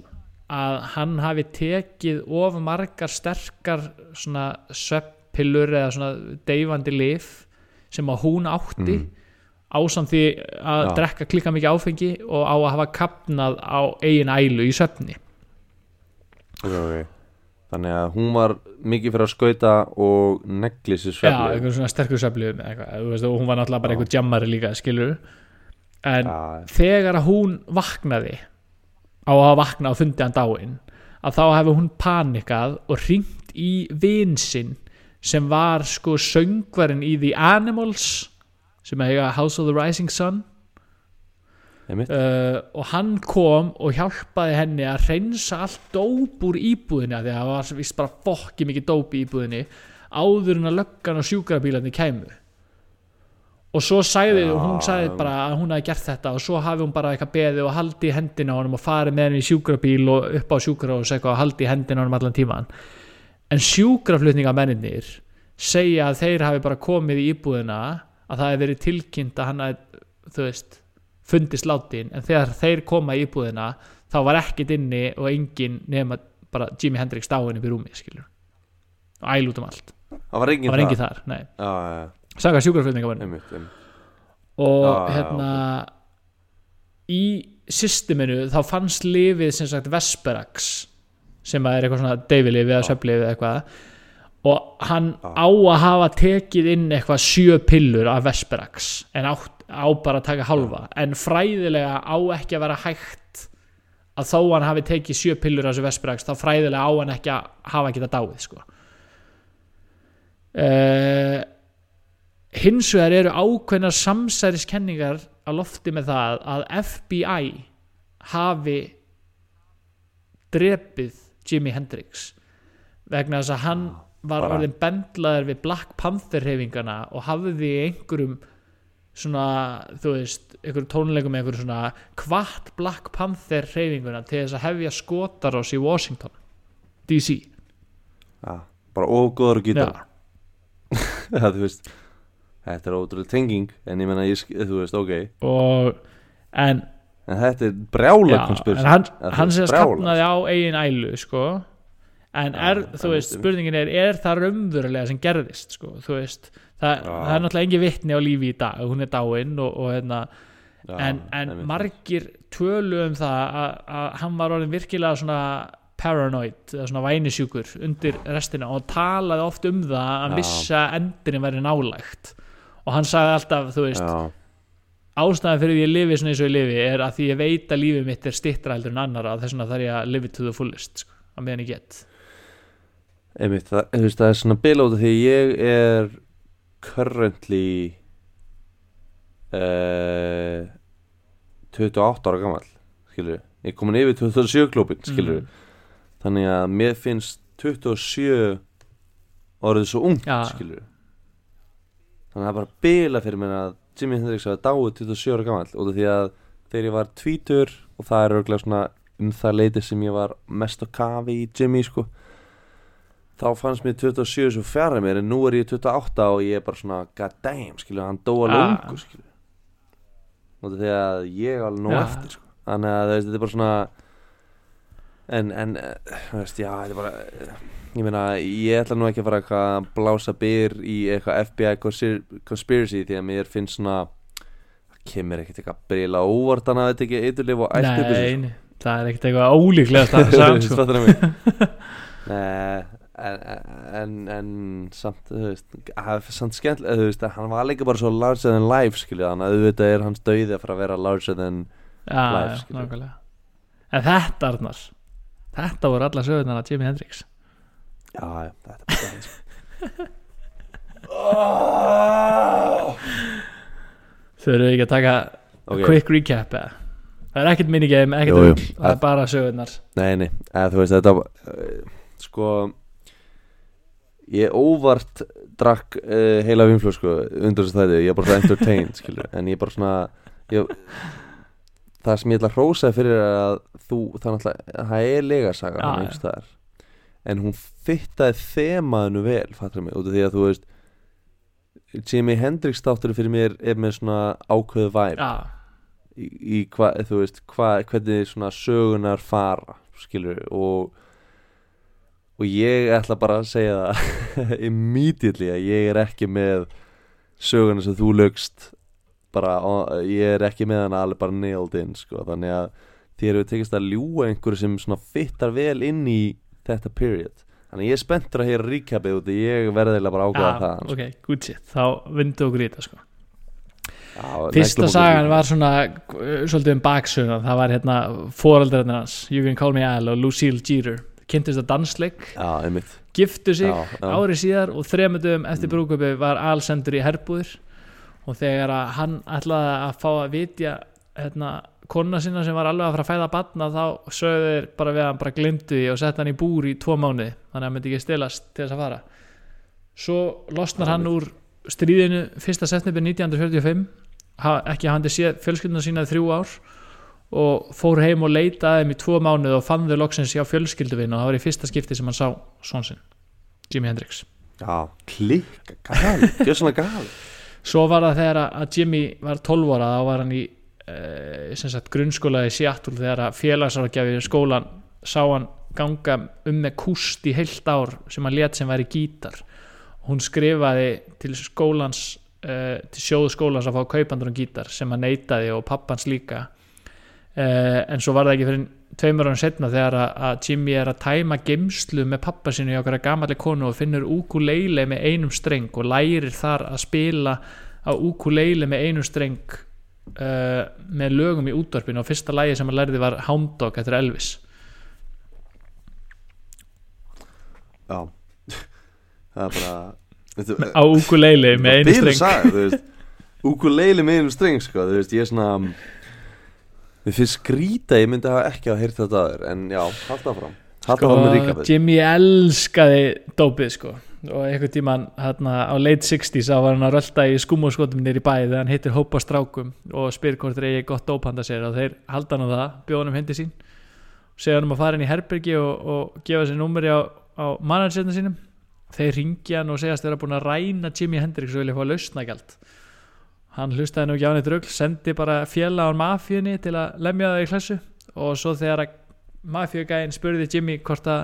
að hann hafi tekið of margar sterkar svona sveppillur eða svona deyfandi lif sem að hún átti Mm. Ásamt því að Já. drekka klika mikið áfengi og á að hafa kapnað á eigin ælu í svefni. Okay, okay. Þannig að hún var mikið fyrir að skauta og negli sér Já, svefni einhver svona sterkur og hún var náttúrulega bara einhver jammari líka skilur en Já, þegar að hún vaknaði á að vakna og fundi hann dáinn að þá hefði hún panikað og ringt í vinsinn sem var sko söngvarinn í The Animals sem eiga House of the Rising Sun. Uh, og hann kom og hjálpaði henni að reynsa allt dóp úr íbúðinni því að það var vist bara fokki mikið dóp í íbúðinni áður en að löggan og sjúkrabílarnir kæmu. Og svo sagði Já. hún sagði bara að hún hafi gert þetta og svo hafi hún bara eitthvað beðið og haldi hendina á honum og farið með henni í sjúkrabíl og upp á eitthvað og haldi hendina á honum allan tíman en sjúkraflutningamennir segja að þeir hafi bara komið í íbúðina að það hefði verið tilkynnt að hann hafi, þú veist fundist látin. En þegar þeir koma í íbúðina þá var ekkit inni og engin nema bara Jimi Hendrix dáin upp í rúmi skilur og æl út um allt, Það var enginn það var engin þar? nei, sagði sjúkraflutningamennir einmitt, einmitt. Og já, hérna í systeminu þá fannst lifið sem sagt Vesperax sem að er eitthvað svona deyfilif eða Já. söflif eða eitthvað og hann Já. á að hafa tekið inn eitthvað sjö pillur af Vesperax en átt, á bara að taka halva en fræðilega á ekki að vera hægt að þó hann hafi tekið sjö pillur af þessu Vesperax þá fræðilega á hann ekki að hafa ekki það dáið sko. Uh, hins vegar eru ákveðnar samsæriskenningar á lofti með það að FBI hafi drepið Jimi Hendrix vegna þess að hann var bara- orðin bendlaður við Black Panther reyfingana og hafði í einhverjum svona, þú veist, einhverjum tónleikum með einhverjum svona kvart Black Panther reyfinguna til þess að hefja skotarós í Washington DC Já, bara ógóður og gítar. Já, þú veist Þetta er ótrúlega tenging En ég menna, þú veist, ok. Og en En þetta er brjála Já, konspirasi en hann, Ja, hann sem skapnaði á eigin ælu sko. En er, það þú veist, spurningin er er það raunverulega sem gerðist sko, þú veist, það, Já. það er náttúrulega engin vitni á lífi í dag, hún er dáin og, og hérna, Já, en, en margir tölu um það að, að hann var orðin virkilega svona paranoid svona vænisjúkur undir restina og talaði oft um það að Já. missa endurinn væri nálægt. Og hann sagði alltaf, þú veist ástæðan fyrir því ég lifi svona eins og ég lifi er að því ég veit að lífið mitt er stittra heldur en annara þess vegna þarf ég að live it to the fullest sko, að meðan ég get einmitt, það, veist, það er svona bila út af því ég er currently uh, 28 ára gammal skilur ég er komin yfir 27 klúbin skilur Mm. þannig að mér finnst 27 orðið svo ungt Já. skilur þannig að það er bara bila fyrir mér að Jimi Hendrix hafa dáið 27 ára gammal út af því að þegar ég var tvítur og það er örgulega svona um það leiti sem ég var mest á kafi í Jimmy sko þá fannst mér 27 svo fjara mér en nú er ég 28 og ég er bara svona god damn skilur hann dó alveg Ah. skilur út af því að ég er alveg nú Já. eftir sko þannig að þetta er bara svona en, en veist, já, þetta er bara ég meina, ég ætla nú ekki að fara eitthvað að blása byr í eitthvað FBI conspiracy því að mér finnst svona það kemur ekkert eitthvað brila óvart þannig að þetta ekki eitthulif og ælt upp Nei, það er ekkert eitthvað ólíklegast að sagði hann, sko. Fattar mig Nei, en, en, en samt, þú veist það samt skemmtilega, þú veist hann var líka bara svo larger than life, skilja hann að auðvitað er hans dauði að fara að vera larger than Live, já, skilur. nákvæmlega. En þetta Arnar þetta voru alla sögurnar af Jimi Hendrix. Já, já, þetta er bara hans oh! þurfum við ekki að taka ok, quick recap eða? Það er ekkert minigame, ekkert rugl það er bara sögurnar. Nei, nei, eða, þú veist þetta uh, sko ég óvart drakk uh, heila vimflöð sko undur þess að þetta, ég er bara það entertained skilur, en ég er bara svona ég, það sem ég ætla að hrósa fyrir er að þú, það er náttúrulega það er legasaga Já, hann einhvers staðar en hún fittaði þemaðinu vel, fattur mig, út af því að þú veist Jimi Hendrix þáttur fyrir mér er með svona ákveðu væp í, í hvað, þú veist, hvað, hvernig svona sögunar fara, skilur og og ég ætla bara að segja það immediately að ég er ekki með söguna sem þú lögst bara, ég er ekki með hana alveg bara nailed in, sko, þannig að þér hefur tekist að ljúga einhverju sem svona fittar vel inn í þetta period. Þannig ég er spenntur að heyra recapið út ég verði eiginlega bara ákvæða það sko. ok, good shit. Þá vindu okkur í þetta sko. Já, Fyrsta sagan var svona uh, svolítið um baksöguna, það var hérna foreldrarnir hans, You Can Call Me Al og Lucille Jeter, kynntist að dansleik Já, giftu sig Já, já. ári síðar og þremundum eftir Mm. brúkupi var Al sendur í herbúðir og þegar að hann ætlaði að fá að vitja hérna, kona sinna sem var alveg að fara að fæða batna þá sögðu þeir bara við hann bara glimtu því og sett hann í búr í tvo mánuði þannig að hann myndi ekki stilast til þess að fara svo losnar hann úr stríðinu 1. september 1945 ha, ekki hafandi séð fjölskylduna sína þrjú ár og fór heim og leitaði þeim í tvo mánuð og fann þau loksins hjá fjölskylduvinn og það var í fyrsta skipti sem hann sá svon sinn Jimi Hendrix. Já, klikka, gali, gjör svona gali svo var það þegar að Jimmy var 12 ára þá var hann í sem sagt, grunnskóla í Seattle þegar að félagsárgjafi í skólan sá hann ganga um með kúst í heilt ár sem hann let sem væri gítar. Hún skrifaði til skólans uh, til sjóðu skólans að fá kaupandur um gítar sem hann neitaði og pappans líka en svo var það ekki fyrir tveimur árum setna þegar að, Jimmy er að tæma geimslu með pappa sinu í okkar gamalli konu og finnur ukulele með einum streng og lærir þar að spila á ukulele með einum streng uh, með lögum í útvarpinu. Og fyrsta lægi sem hann lærði var Hound Dog eftir Elvis. Já. Það er bara Þetta, á ukulele með einum streng. Ukulele með einum streng, sko Þú veist, ég er svona Mér finnst skrýta, ég myndi hafa ekki að heyrt þetta aður En já, halda fram Halda sko, fram með ríkafið Jimmy elskaði dópið sko. Og einhvern tíman hérna, á late 60s þá var hann að rölda í skúmóskotum nýri bæ þegar hann hittir hópa strákum og spyr hvort þeir eigi gott dóp handa sér. Og þeir halda hann á það, bjóða hann um hindi sín. Segja hann um að fara inn í herbergi og, og gefa sér númeri á, á managerna sínum. Þeir ringja hann og segjast þeir að búin að ræna Jimi Hendrix og vilja fá lausnagjald hann hlustaði nú ekki á hann eitt rugl sendi bara fjalla á mafíunni til að lemja það í klassu og svo þegar að mafíugæðin spurði Jimmy hvort það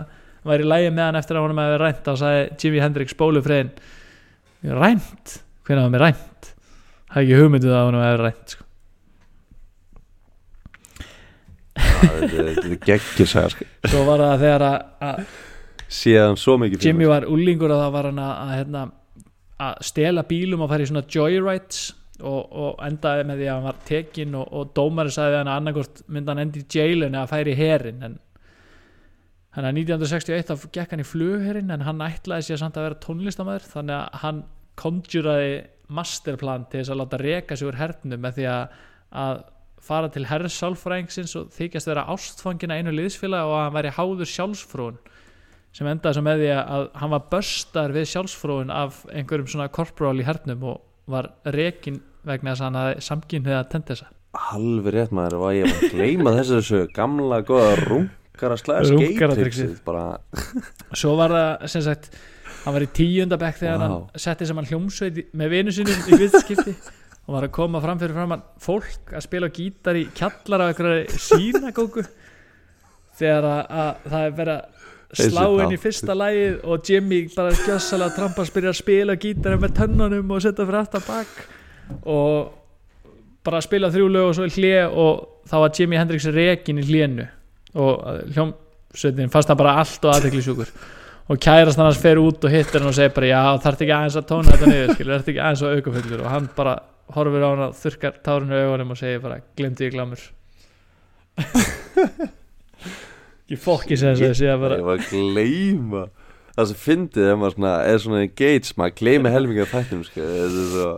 væri lægi með hann eftir að honum hefði rænt þá sagði Jimi Hendrix bólufriðin rænt? hvernig var mér rænt? það er ekki hugmynduð að honum hefði rænt sko. Þetta er saga, sko svo var það þegar að, að Síðan svo mikið Jimmy var úlingur og það var hann að, að, hérna, að stela bílum og fara í svona joyrides og, og endaði með því að hann var tekinn og, og dómari sagði hann að annarkort myndi hann endi í jailinu að færi í herin en hann að 1961 þá gekk hann í flugherin en hann ætlaði sér samt að vera tónlistamæður þannig að hann konjuraði masterplan til þess að láta reka sig úr hernum með því að, að fara til herrsálfræðingsins og þykjast vera ástfangina einu liðsfélag og að hann væri háður sjálfsfrún sem endaði svo með því að hann var börstar við sjálfsfróun af einhverjum svona korporal í hernum og var rekin vegna þess að hann hafði tenda þessa Alveg rétt maður og ég var að gleyma þessu þessu gamla góða rungara skeitriksið bara svo var það sem sagt hann var í tíundabekk þegar Vá. hann setti sem hann hljómsveit með vinu sinum í viðskipti og var að koma fram fyrir fram fólk að spila gítar í kjallar á einhverju sínagóku þegar að, að það er verið að Þessi slá inn í fyrsta lagið og Jimmy bara gjössalega trampast byrja að spila á gítar með tönnunum og setja fyrir aftan bak og bara spila þrjú lög og svo í hlje og þá var Jimi Hendrix rekin í hlénu og hljómsveitin fannst það bara allt og aðteklisjúkur og kærast hann hans fer út og hittir hann og segir bara já þarf ekki aðeins að tóna þetta niður skilur, þarf ekki aðeins að auka fullur og hann bara horfir á hann og þurkar tárinu í augunum og segir bara glemdi ég glamur ég fokki sem þess að segja bara Ég var að gleyma. Það sem fyndið ef maður svona, er svona engaged maður gleymi helminga þættum sko. þetta er svo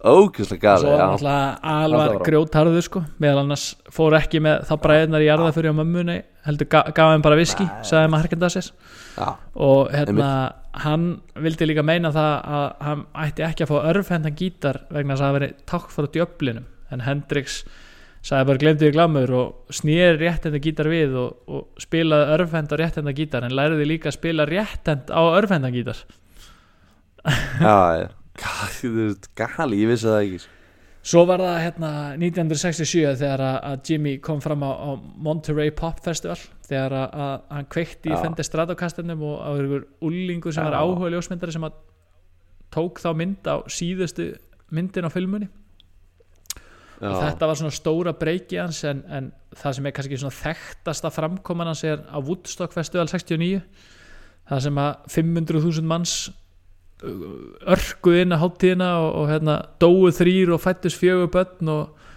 ógeðslega og svo alvar Alltaf frá. grjótharðu sko. Meðal annars fór ekki með þá bræðnar í jarða fyrir á mömmunni heldur ga gaf hann bara viski sagði maður herkenda sér og hérna hann vildi líka meina það að hann ætti ekki að fá örfhendan gítar vegna þess að það veri takk frá djöflinum. En Hendrix sagði bara glemdi við glamur og snýri réttenda gítar við og, og spilaði örfhend á réttenda gítar en læriði líka að spila réttend á örfhendan gítar Já, gali, ég vissi það ekki. Svo var það hérna 1967 þegar að, Jimmy kom fram á, á Monterey Pop Festival þegar að, hann kveikti í Já. Fender Stratocasterunum og á ykkur úlingu sem Já. var áhuga ljósmyndari sem að tók þá mynd á síðustu myndin á filmunni Já, og þetta var svona stóra breyki hans en, en það sem er kannski svona þekktasta framkoman hans er á Woodstock Festival 69 það sem að 500.000 manns örguð inn að háttíðina og, og hérna, dóu þrýr og fættus fjögur börn og,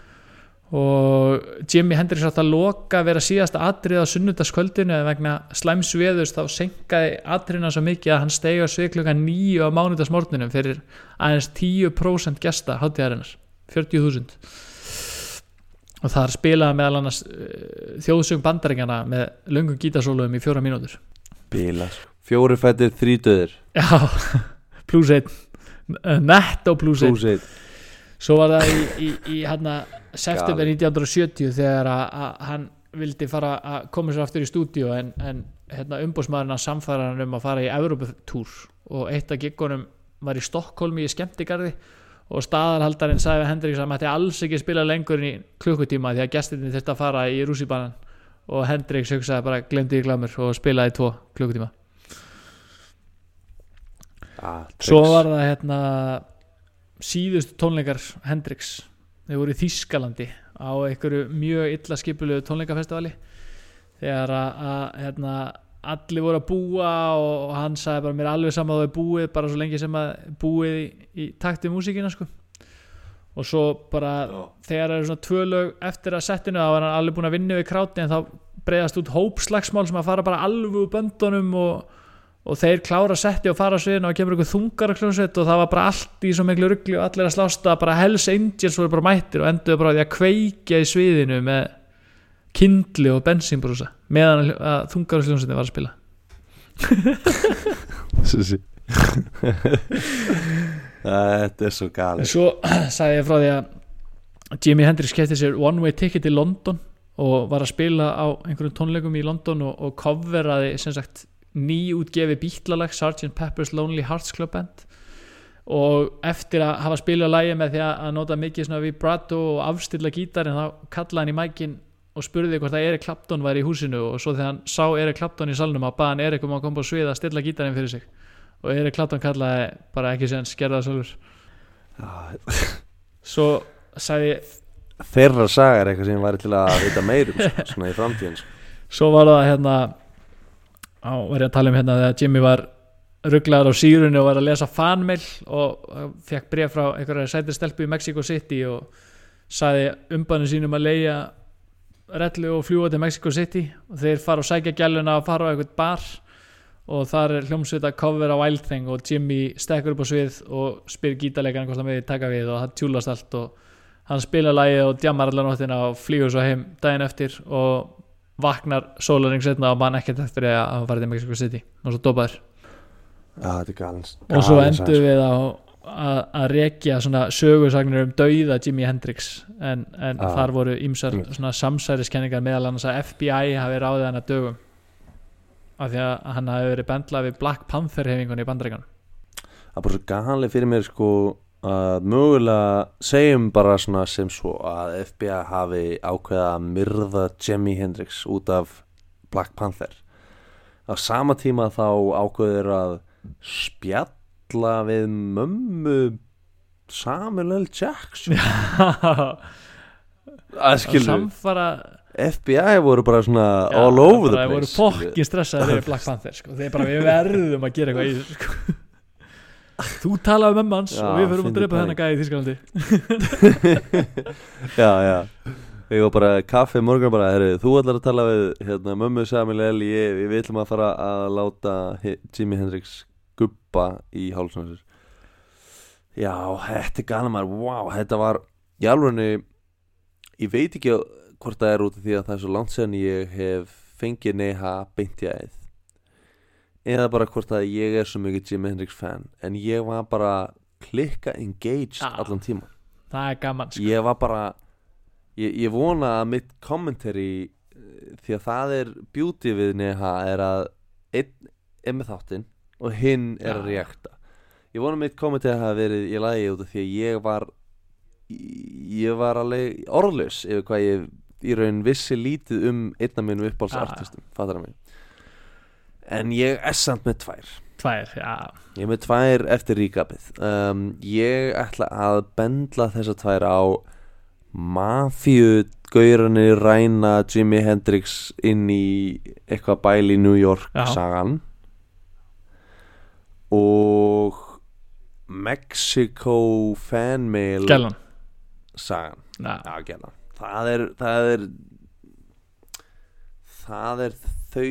og Jimi Hendrix átt að loka að vera síðasta atrið á sunnudagskvöldinu en vegna slæms veðurs þá senkaði atriðina svo mikið að hann stegi á svið klukkan nýju á mánudagsmorninum fyrir aðeins 10% gesta háttíðarinnar 40.000 og þar spilaði meðal annars uh, þjóðsöng bandaringana með löngum gítasólum í fjóra mínútur. Bíla sko. Fjóri fættir, þrý döðir já, pluss einn. Uh, netto pluss einn. Svo var það í, í, í hérna september 1970 þegar að, hann vildi fara að koma sér aftur í stúdíu en, en hérna, umbúsmaðurinn að samfæra hann um að fara í Evropatúr og eitt af giggunum var í Stokkólmi í skemmtigarði og staðarhaldarinn sagði við Hendrix að hann mætti alls ekki spila lengur en í klukkutíma því að gestinni þurfti að fara í rússibanan og Hendrix hugsaði bara glemdi í glamur og spilaði tvo klukkutíma. Ah, svo var það hérna síðustu tónleikar Hendrix þeir voru í Þískalandi á einhverju mjög illa skipulegu tónleikafestivali. Þegar að hérna, allir voru að búa og hann sagði bara mér er alveg sama að það er búið bara svo lengi sem að búið í, í takt við músíkina sko og svo bara Já. þegar það eru svona tvö lög eftir að settinu þá var hann alveg búin að vinna við kráti en þá breyðast út hópslagsmál sem að fara bara alveg úr böndunum og, og þeir klára setti og fara á sviðinu og kemur einhver þungar hljómsveit og það var bara allt í svo miklu ruggli og allir að slásta bara Hells Angels voru bara mættir og enduðu bara því að kveikja í sviðinu með kindli og bensínbrúsa meðan að, þungar hljómsveitin var að spila. Sissi Þetta er svo gali en svo sagði ég frá því að Jimi Hendrix kefti sér one way ticket í London og var að spila á einhverjum tónleikum í London og, og coveraði sem sagt nýútgefi bítlalag Sgt. Pepper's Lonely Hearts Club Band. Og eftir að hafa spilað lægi með því að að nota mikið svona vibrato og afstilla gítar en þá kallaði hann í mækin og spurði hvort að Eric Clapton væri í húsinu og svo þegar hann sá Eric Clapton í salnum að baðan Eric um að koma á svið að stilla gítarinn fyrir sig. Og Eric Clapton kallaði bara ekki sem skerða sjálfur. Já, svo sagði Þeirra saga er eitthvað sem væri til að vita meirum sko, Svona í framtíðin sko. svo var það hérna á, var ég að tala um hérna þegar Jimmy var rugglaður á sírunni og var að lesa fanmail og fekk bref frá einhverja sætir stelpu í Mexico City og sagði umbanu sínum að leia rellu og fljúa til Mexico City. Og þeir fara og sækja gæluna og fara á einhvern bar og þar er hljómsveit að cover á Wild Thing og Jimmy stekkur upp á svið og spyr gítarleikarinn hvort hann meði taka við og það tjúlast allt og hann spila lagið og djammar allar nóttina og flýgur svo heim daginn eftir og vaknar sólarring setna og mann ekkert eftir að hann farið til Mexico City. Og svo dopaður. Galins og svo endur við á að, rekja svona sögursagnir um dauða Jimi Hendrix en, en Já. þar voru Einmitt. svona samsæriskenningar meðal annars að FBI hafi ráðið hann að dögum af því að hann hafi verið bendlað við Black Panther hefingunni í bandreikan Það er bara svo galið fyrir mér sko að mögulega segjum bara svona sem svo að FBI hafi ákveða að myrða Jimi Hendrix út af Black Panther á sama tíma þá ákveður að spjalla við mömmu Samuel L. Jackson að að skilur samfara FBI voru bara svona Já, all over the place voru skilju. fokkin stressaði við Black Panther sko. þeir bara við verðum að gera eitthvað í þessu sko. þú talaði með manns Já, og við förum að drepa þennan gæði í Þískalandi Já, já Ég var bara kaffi í morgun bara herri, Þú ætlar að tala við hérna, mömmu Samuel L ég, Við ætlum að fara að láta Jimi Hendrix guppa í hálsnarsur Já, þetta er gana maður Vá, þetta var í alvegni Ég veit ekki hvort það er út af því að það er svo langt sen ég hef fengið neha beint í æð eða bara hvort að ég er svo mikið Jimi Hendrix fan en ég var bara klikka engaged Já. allan tíma það er gaman sko. ég var bara ég, ég vona að mitt commentary eh, því að það er beauty við neha er að einn er með þáttinn og hinn er að reakta. Ég vona að mitt commentary hafi verið í lagi út af því að ég var ég var alveg orðlaus yfir hvað ég í raun vissi lítið um einna mínum uppáhaldsartistum fattar það mig en ég er samt með tvær. Tvær, já, Ég er með tvær eftir ríkapið um, Ég ætla að bendla þessar tvær á Mafíu Gaurani ræna Jimi Hendrix inn í eitthvað bæli í New York Já. sagan og Mexico fanmail gælan. sagan. Já, Já, gæla Það er það er það er þau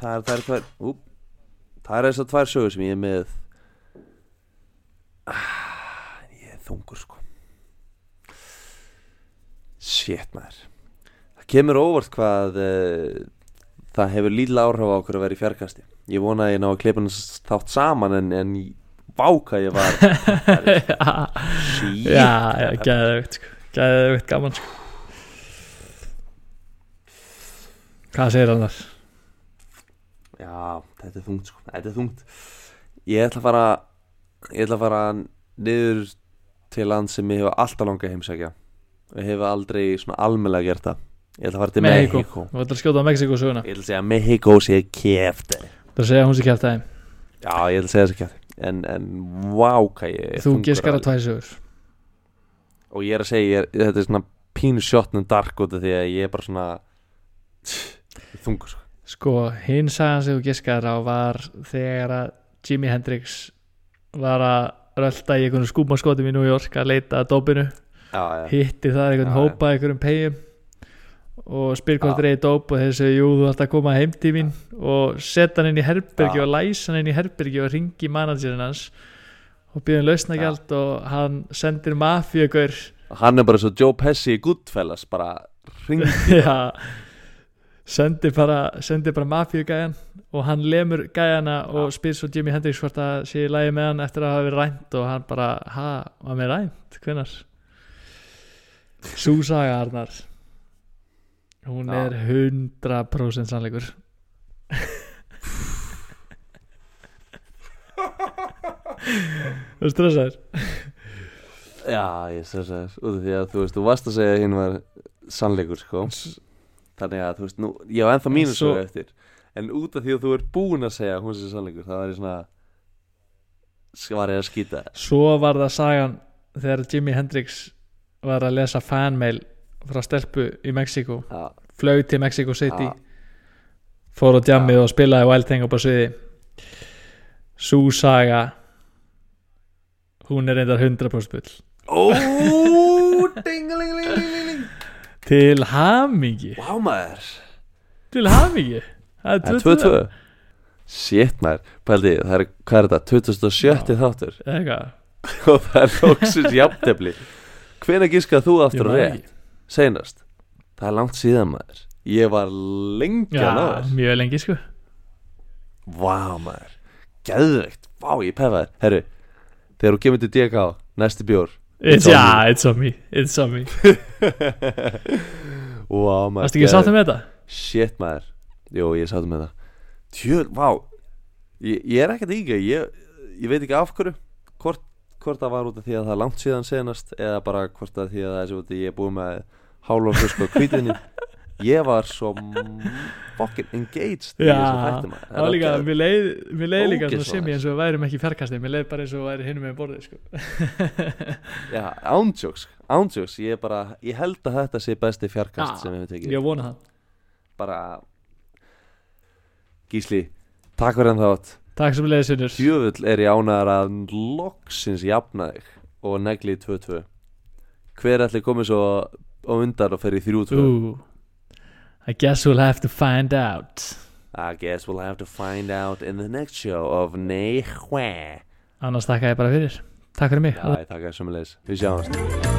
það er það er tvær úp, það er þessar tvær sögur sem ég er með. Ah, ég er þungur sko. Shit maður. Það kemur óvart hvað uh, það hefur lítið áhrif á okkur að vera í fjarkasti ég vona að ég ná að klippa hans þátt saman en, en váka ég var. Shit já, já gæðvegt sko. gaman sko. hvað segir annar? Já, þetta er þungt sko. Þetta er þungt. Ég ætla að fara Ég ætla að fara niður til land sem ég hefur alltaf langað að heimsækja. Og ég hefur aldrei svona almennilega gert það. Ég ætla að fara til Mexíkó. Mexico þú ætlar að skjóta á Mexiko söguna. Ég ætla að segja að Mexico sé keft þú segja hún sé kæft aðeim Já, ég ætla að segja þessi keft En, en vá hvað ég er þú giskar að tvær sögur. Og ég er að segja, er, þetta er svona pínu shotnum dark út af því að ég er bara svona þungur sko. Sko, hinn sagan sem þú giskar á var þegar að Jimi Hendrix var að rölda í einhvern skúmaskotum í New York að leita að dópinu hitti það einhvern Já, hópa einhverjum pegjum og spyr hvort Já. reyði dóp og þeir segja jú þú ætti að koma heim til mín. Og setja hann inn í herbergi Já. og læsa hann inn í herbergi og ringi managerinn hans og byrja hann lausnagjald og hann sendir mafíugur Hann er bara svo Joe Pesci í Goodfellas bara ring já. Sendir bara, bara mafíugæjan og hann lemur gæjana og spyr svo Jimi Hendrix hvort það sé í lagi með hann eftir að hafa verið rænt og hann bara, ha, var mér rænt, hvenær? Súsaga Arnar hún er 100% sannleikur. Þú stressaður? Já, ég stressa þess út af því að þú veist, þú varst að segja að hinn var sannleikur, sko. Þannig að, þú veist, nú, ég á ennþá mínu Svo- eftir. En út af því að þú ert búin að segja hún sé sannleikur Það var ég svona Var ég að skýta. Svo var það sagan þegar Jimi Hendrix var að lesa fanmail frá stelpu í Mexíku Já, flög til Mexico City. Já. fór á djammið og spilaði Wild Thing upp á sviði Sú saga hún er reyndar 100% bull. Dingalingalingalingaling til hamingi maður. Til hamingi það er er 22 2-2 Shit maður, pældi, það er, hvað er þetta, 2007 þáttur? Eitthvað. Og það er lóksins jafntefli. Hvenær giskað þú aftur að Ég Seinast. Það er langt síðan maður. Ég var lengi að ná já, þess mjög lengi sko. Vá maður. Geðveikt, vá ég pefa þér Herru, þegar þú kemur til DK Næsti bjór. It's, on yeah, it's on me. It's on me. Vá maður varstu ekki sáttum með þetta? Shit maður. Jó, ég sáttum með það. Tjöl, vá. Ég, ég er ekkert ígæ ég, ég veit ekki af hverju. Hvort, hvort það var út af því að það er langt síðan senast Eða bara hvort að því að það er svo að ég er búið með Hálfa sko kvítinni Ég var svo fucking engaged í þessu maður það var líka, mér leið, mér leið líka sem ég eins og værum ekki í fjarkasti mér leið bara eins og væri hinum með borðið sko. Já, ándjóks ándjóks, ég bara ég held að þetta sé besti fjarkast Já, sem við hefum tekið. Ég vona það. Bara Gísli, takk fyrir hann þátt. Takk sem leiðis vinnur Tjöfull er ég ánægðar að loksins jafna þig og negli í 2-2 Hver ætli komið svo á undan og fer í 3-2 Ooh. I guess we'll have to find out. I guess we'll have to find out in the next show of Nei Hva Annars þakka ég bara fyrir. Takk fyrir mig. Ég takk að sömulegis Við sjáumst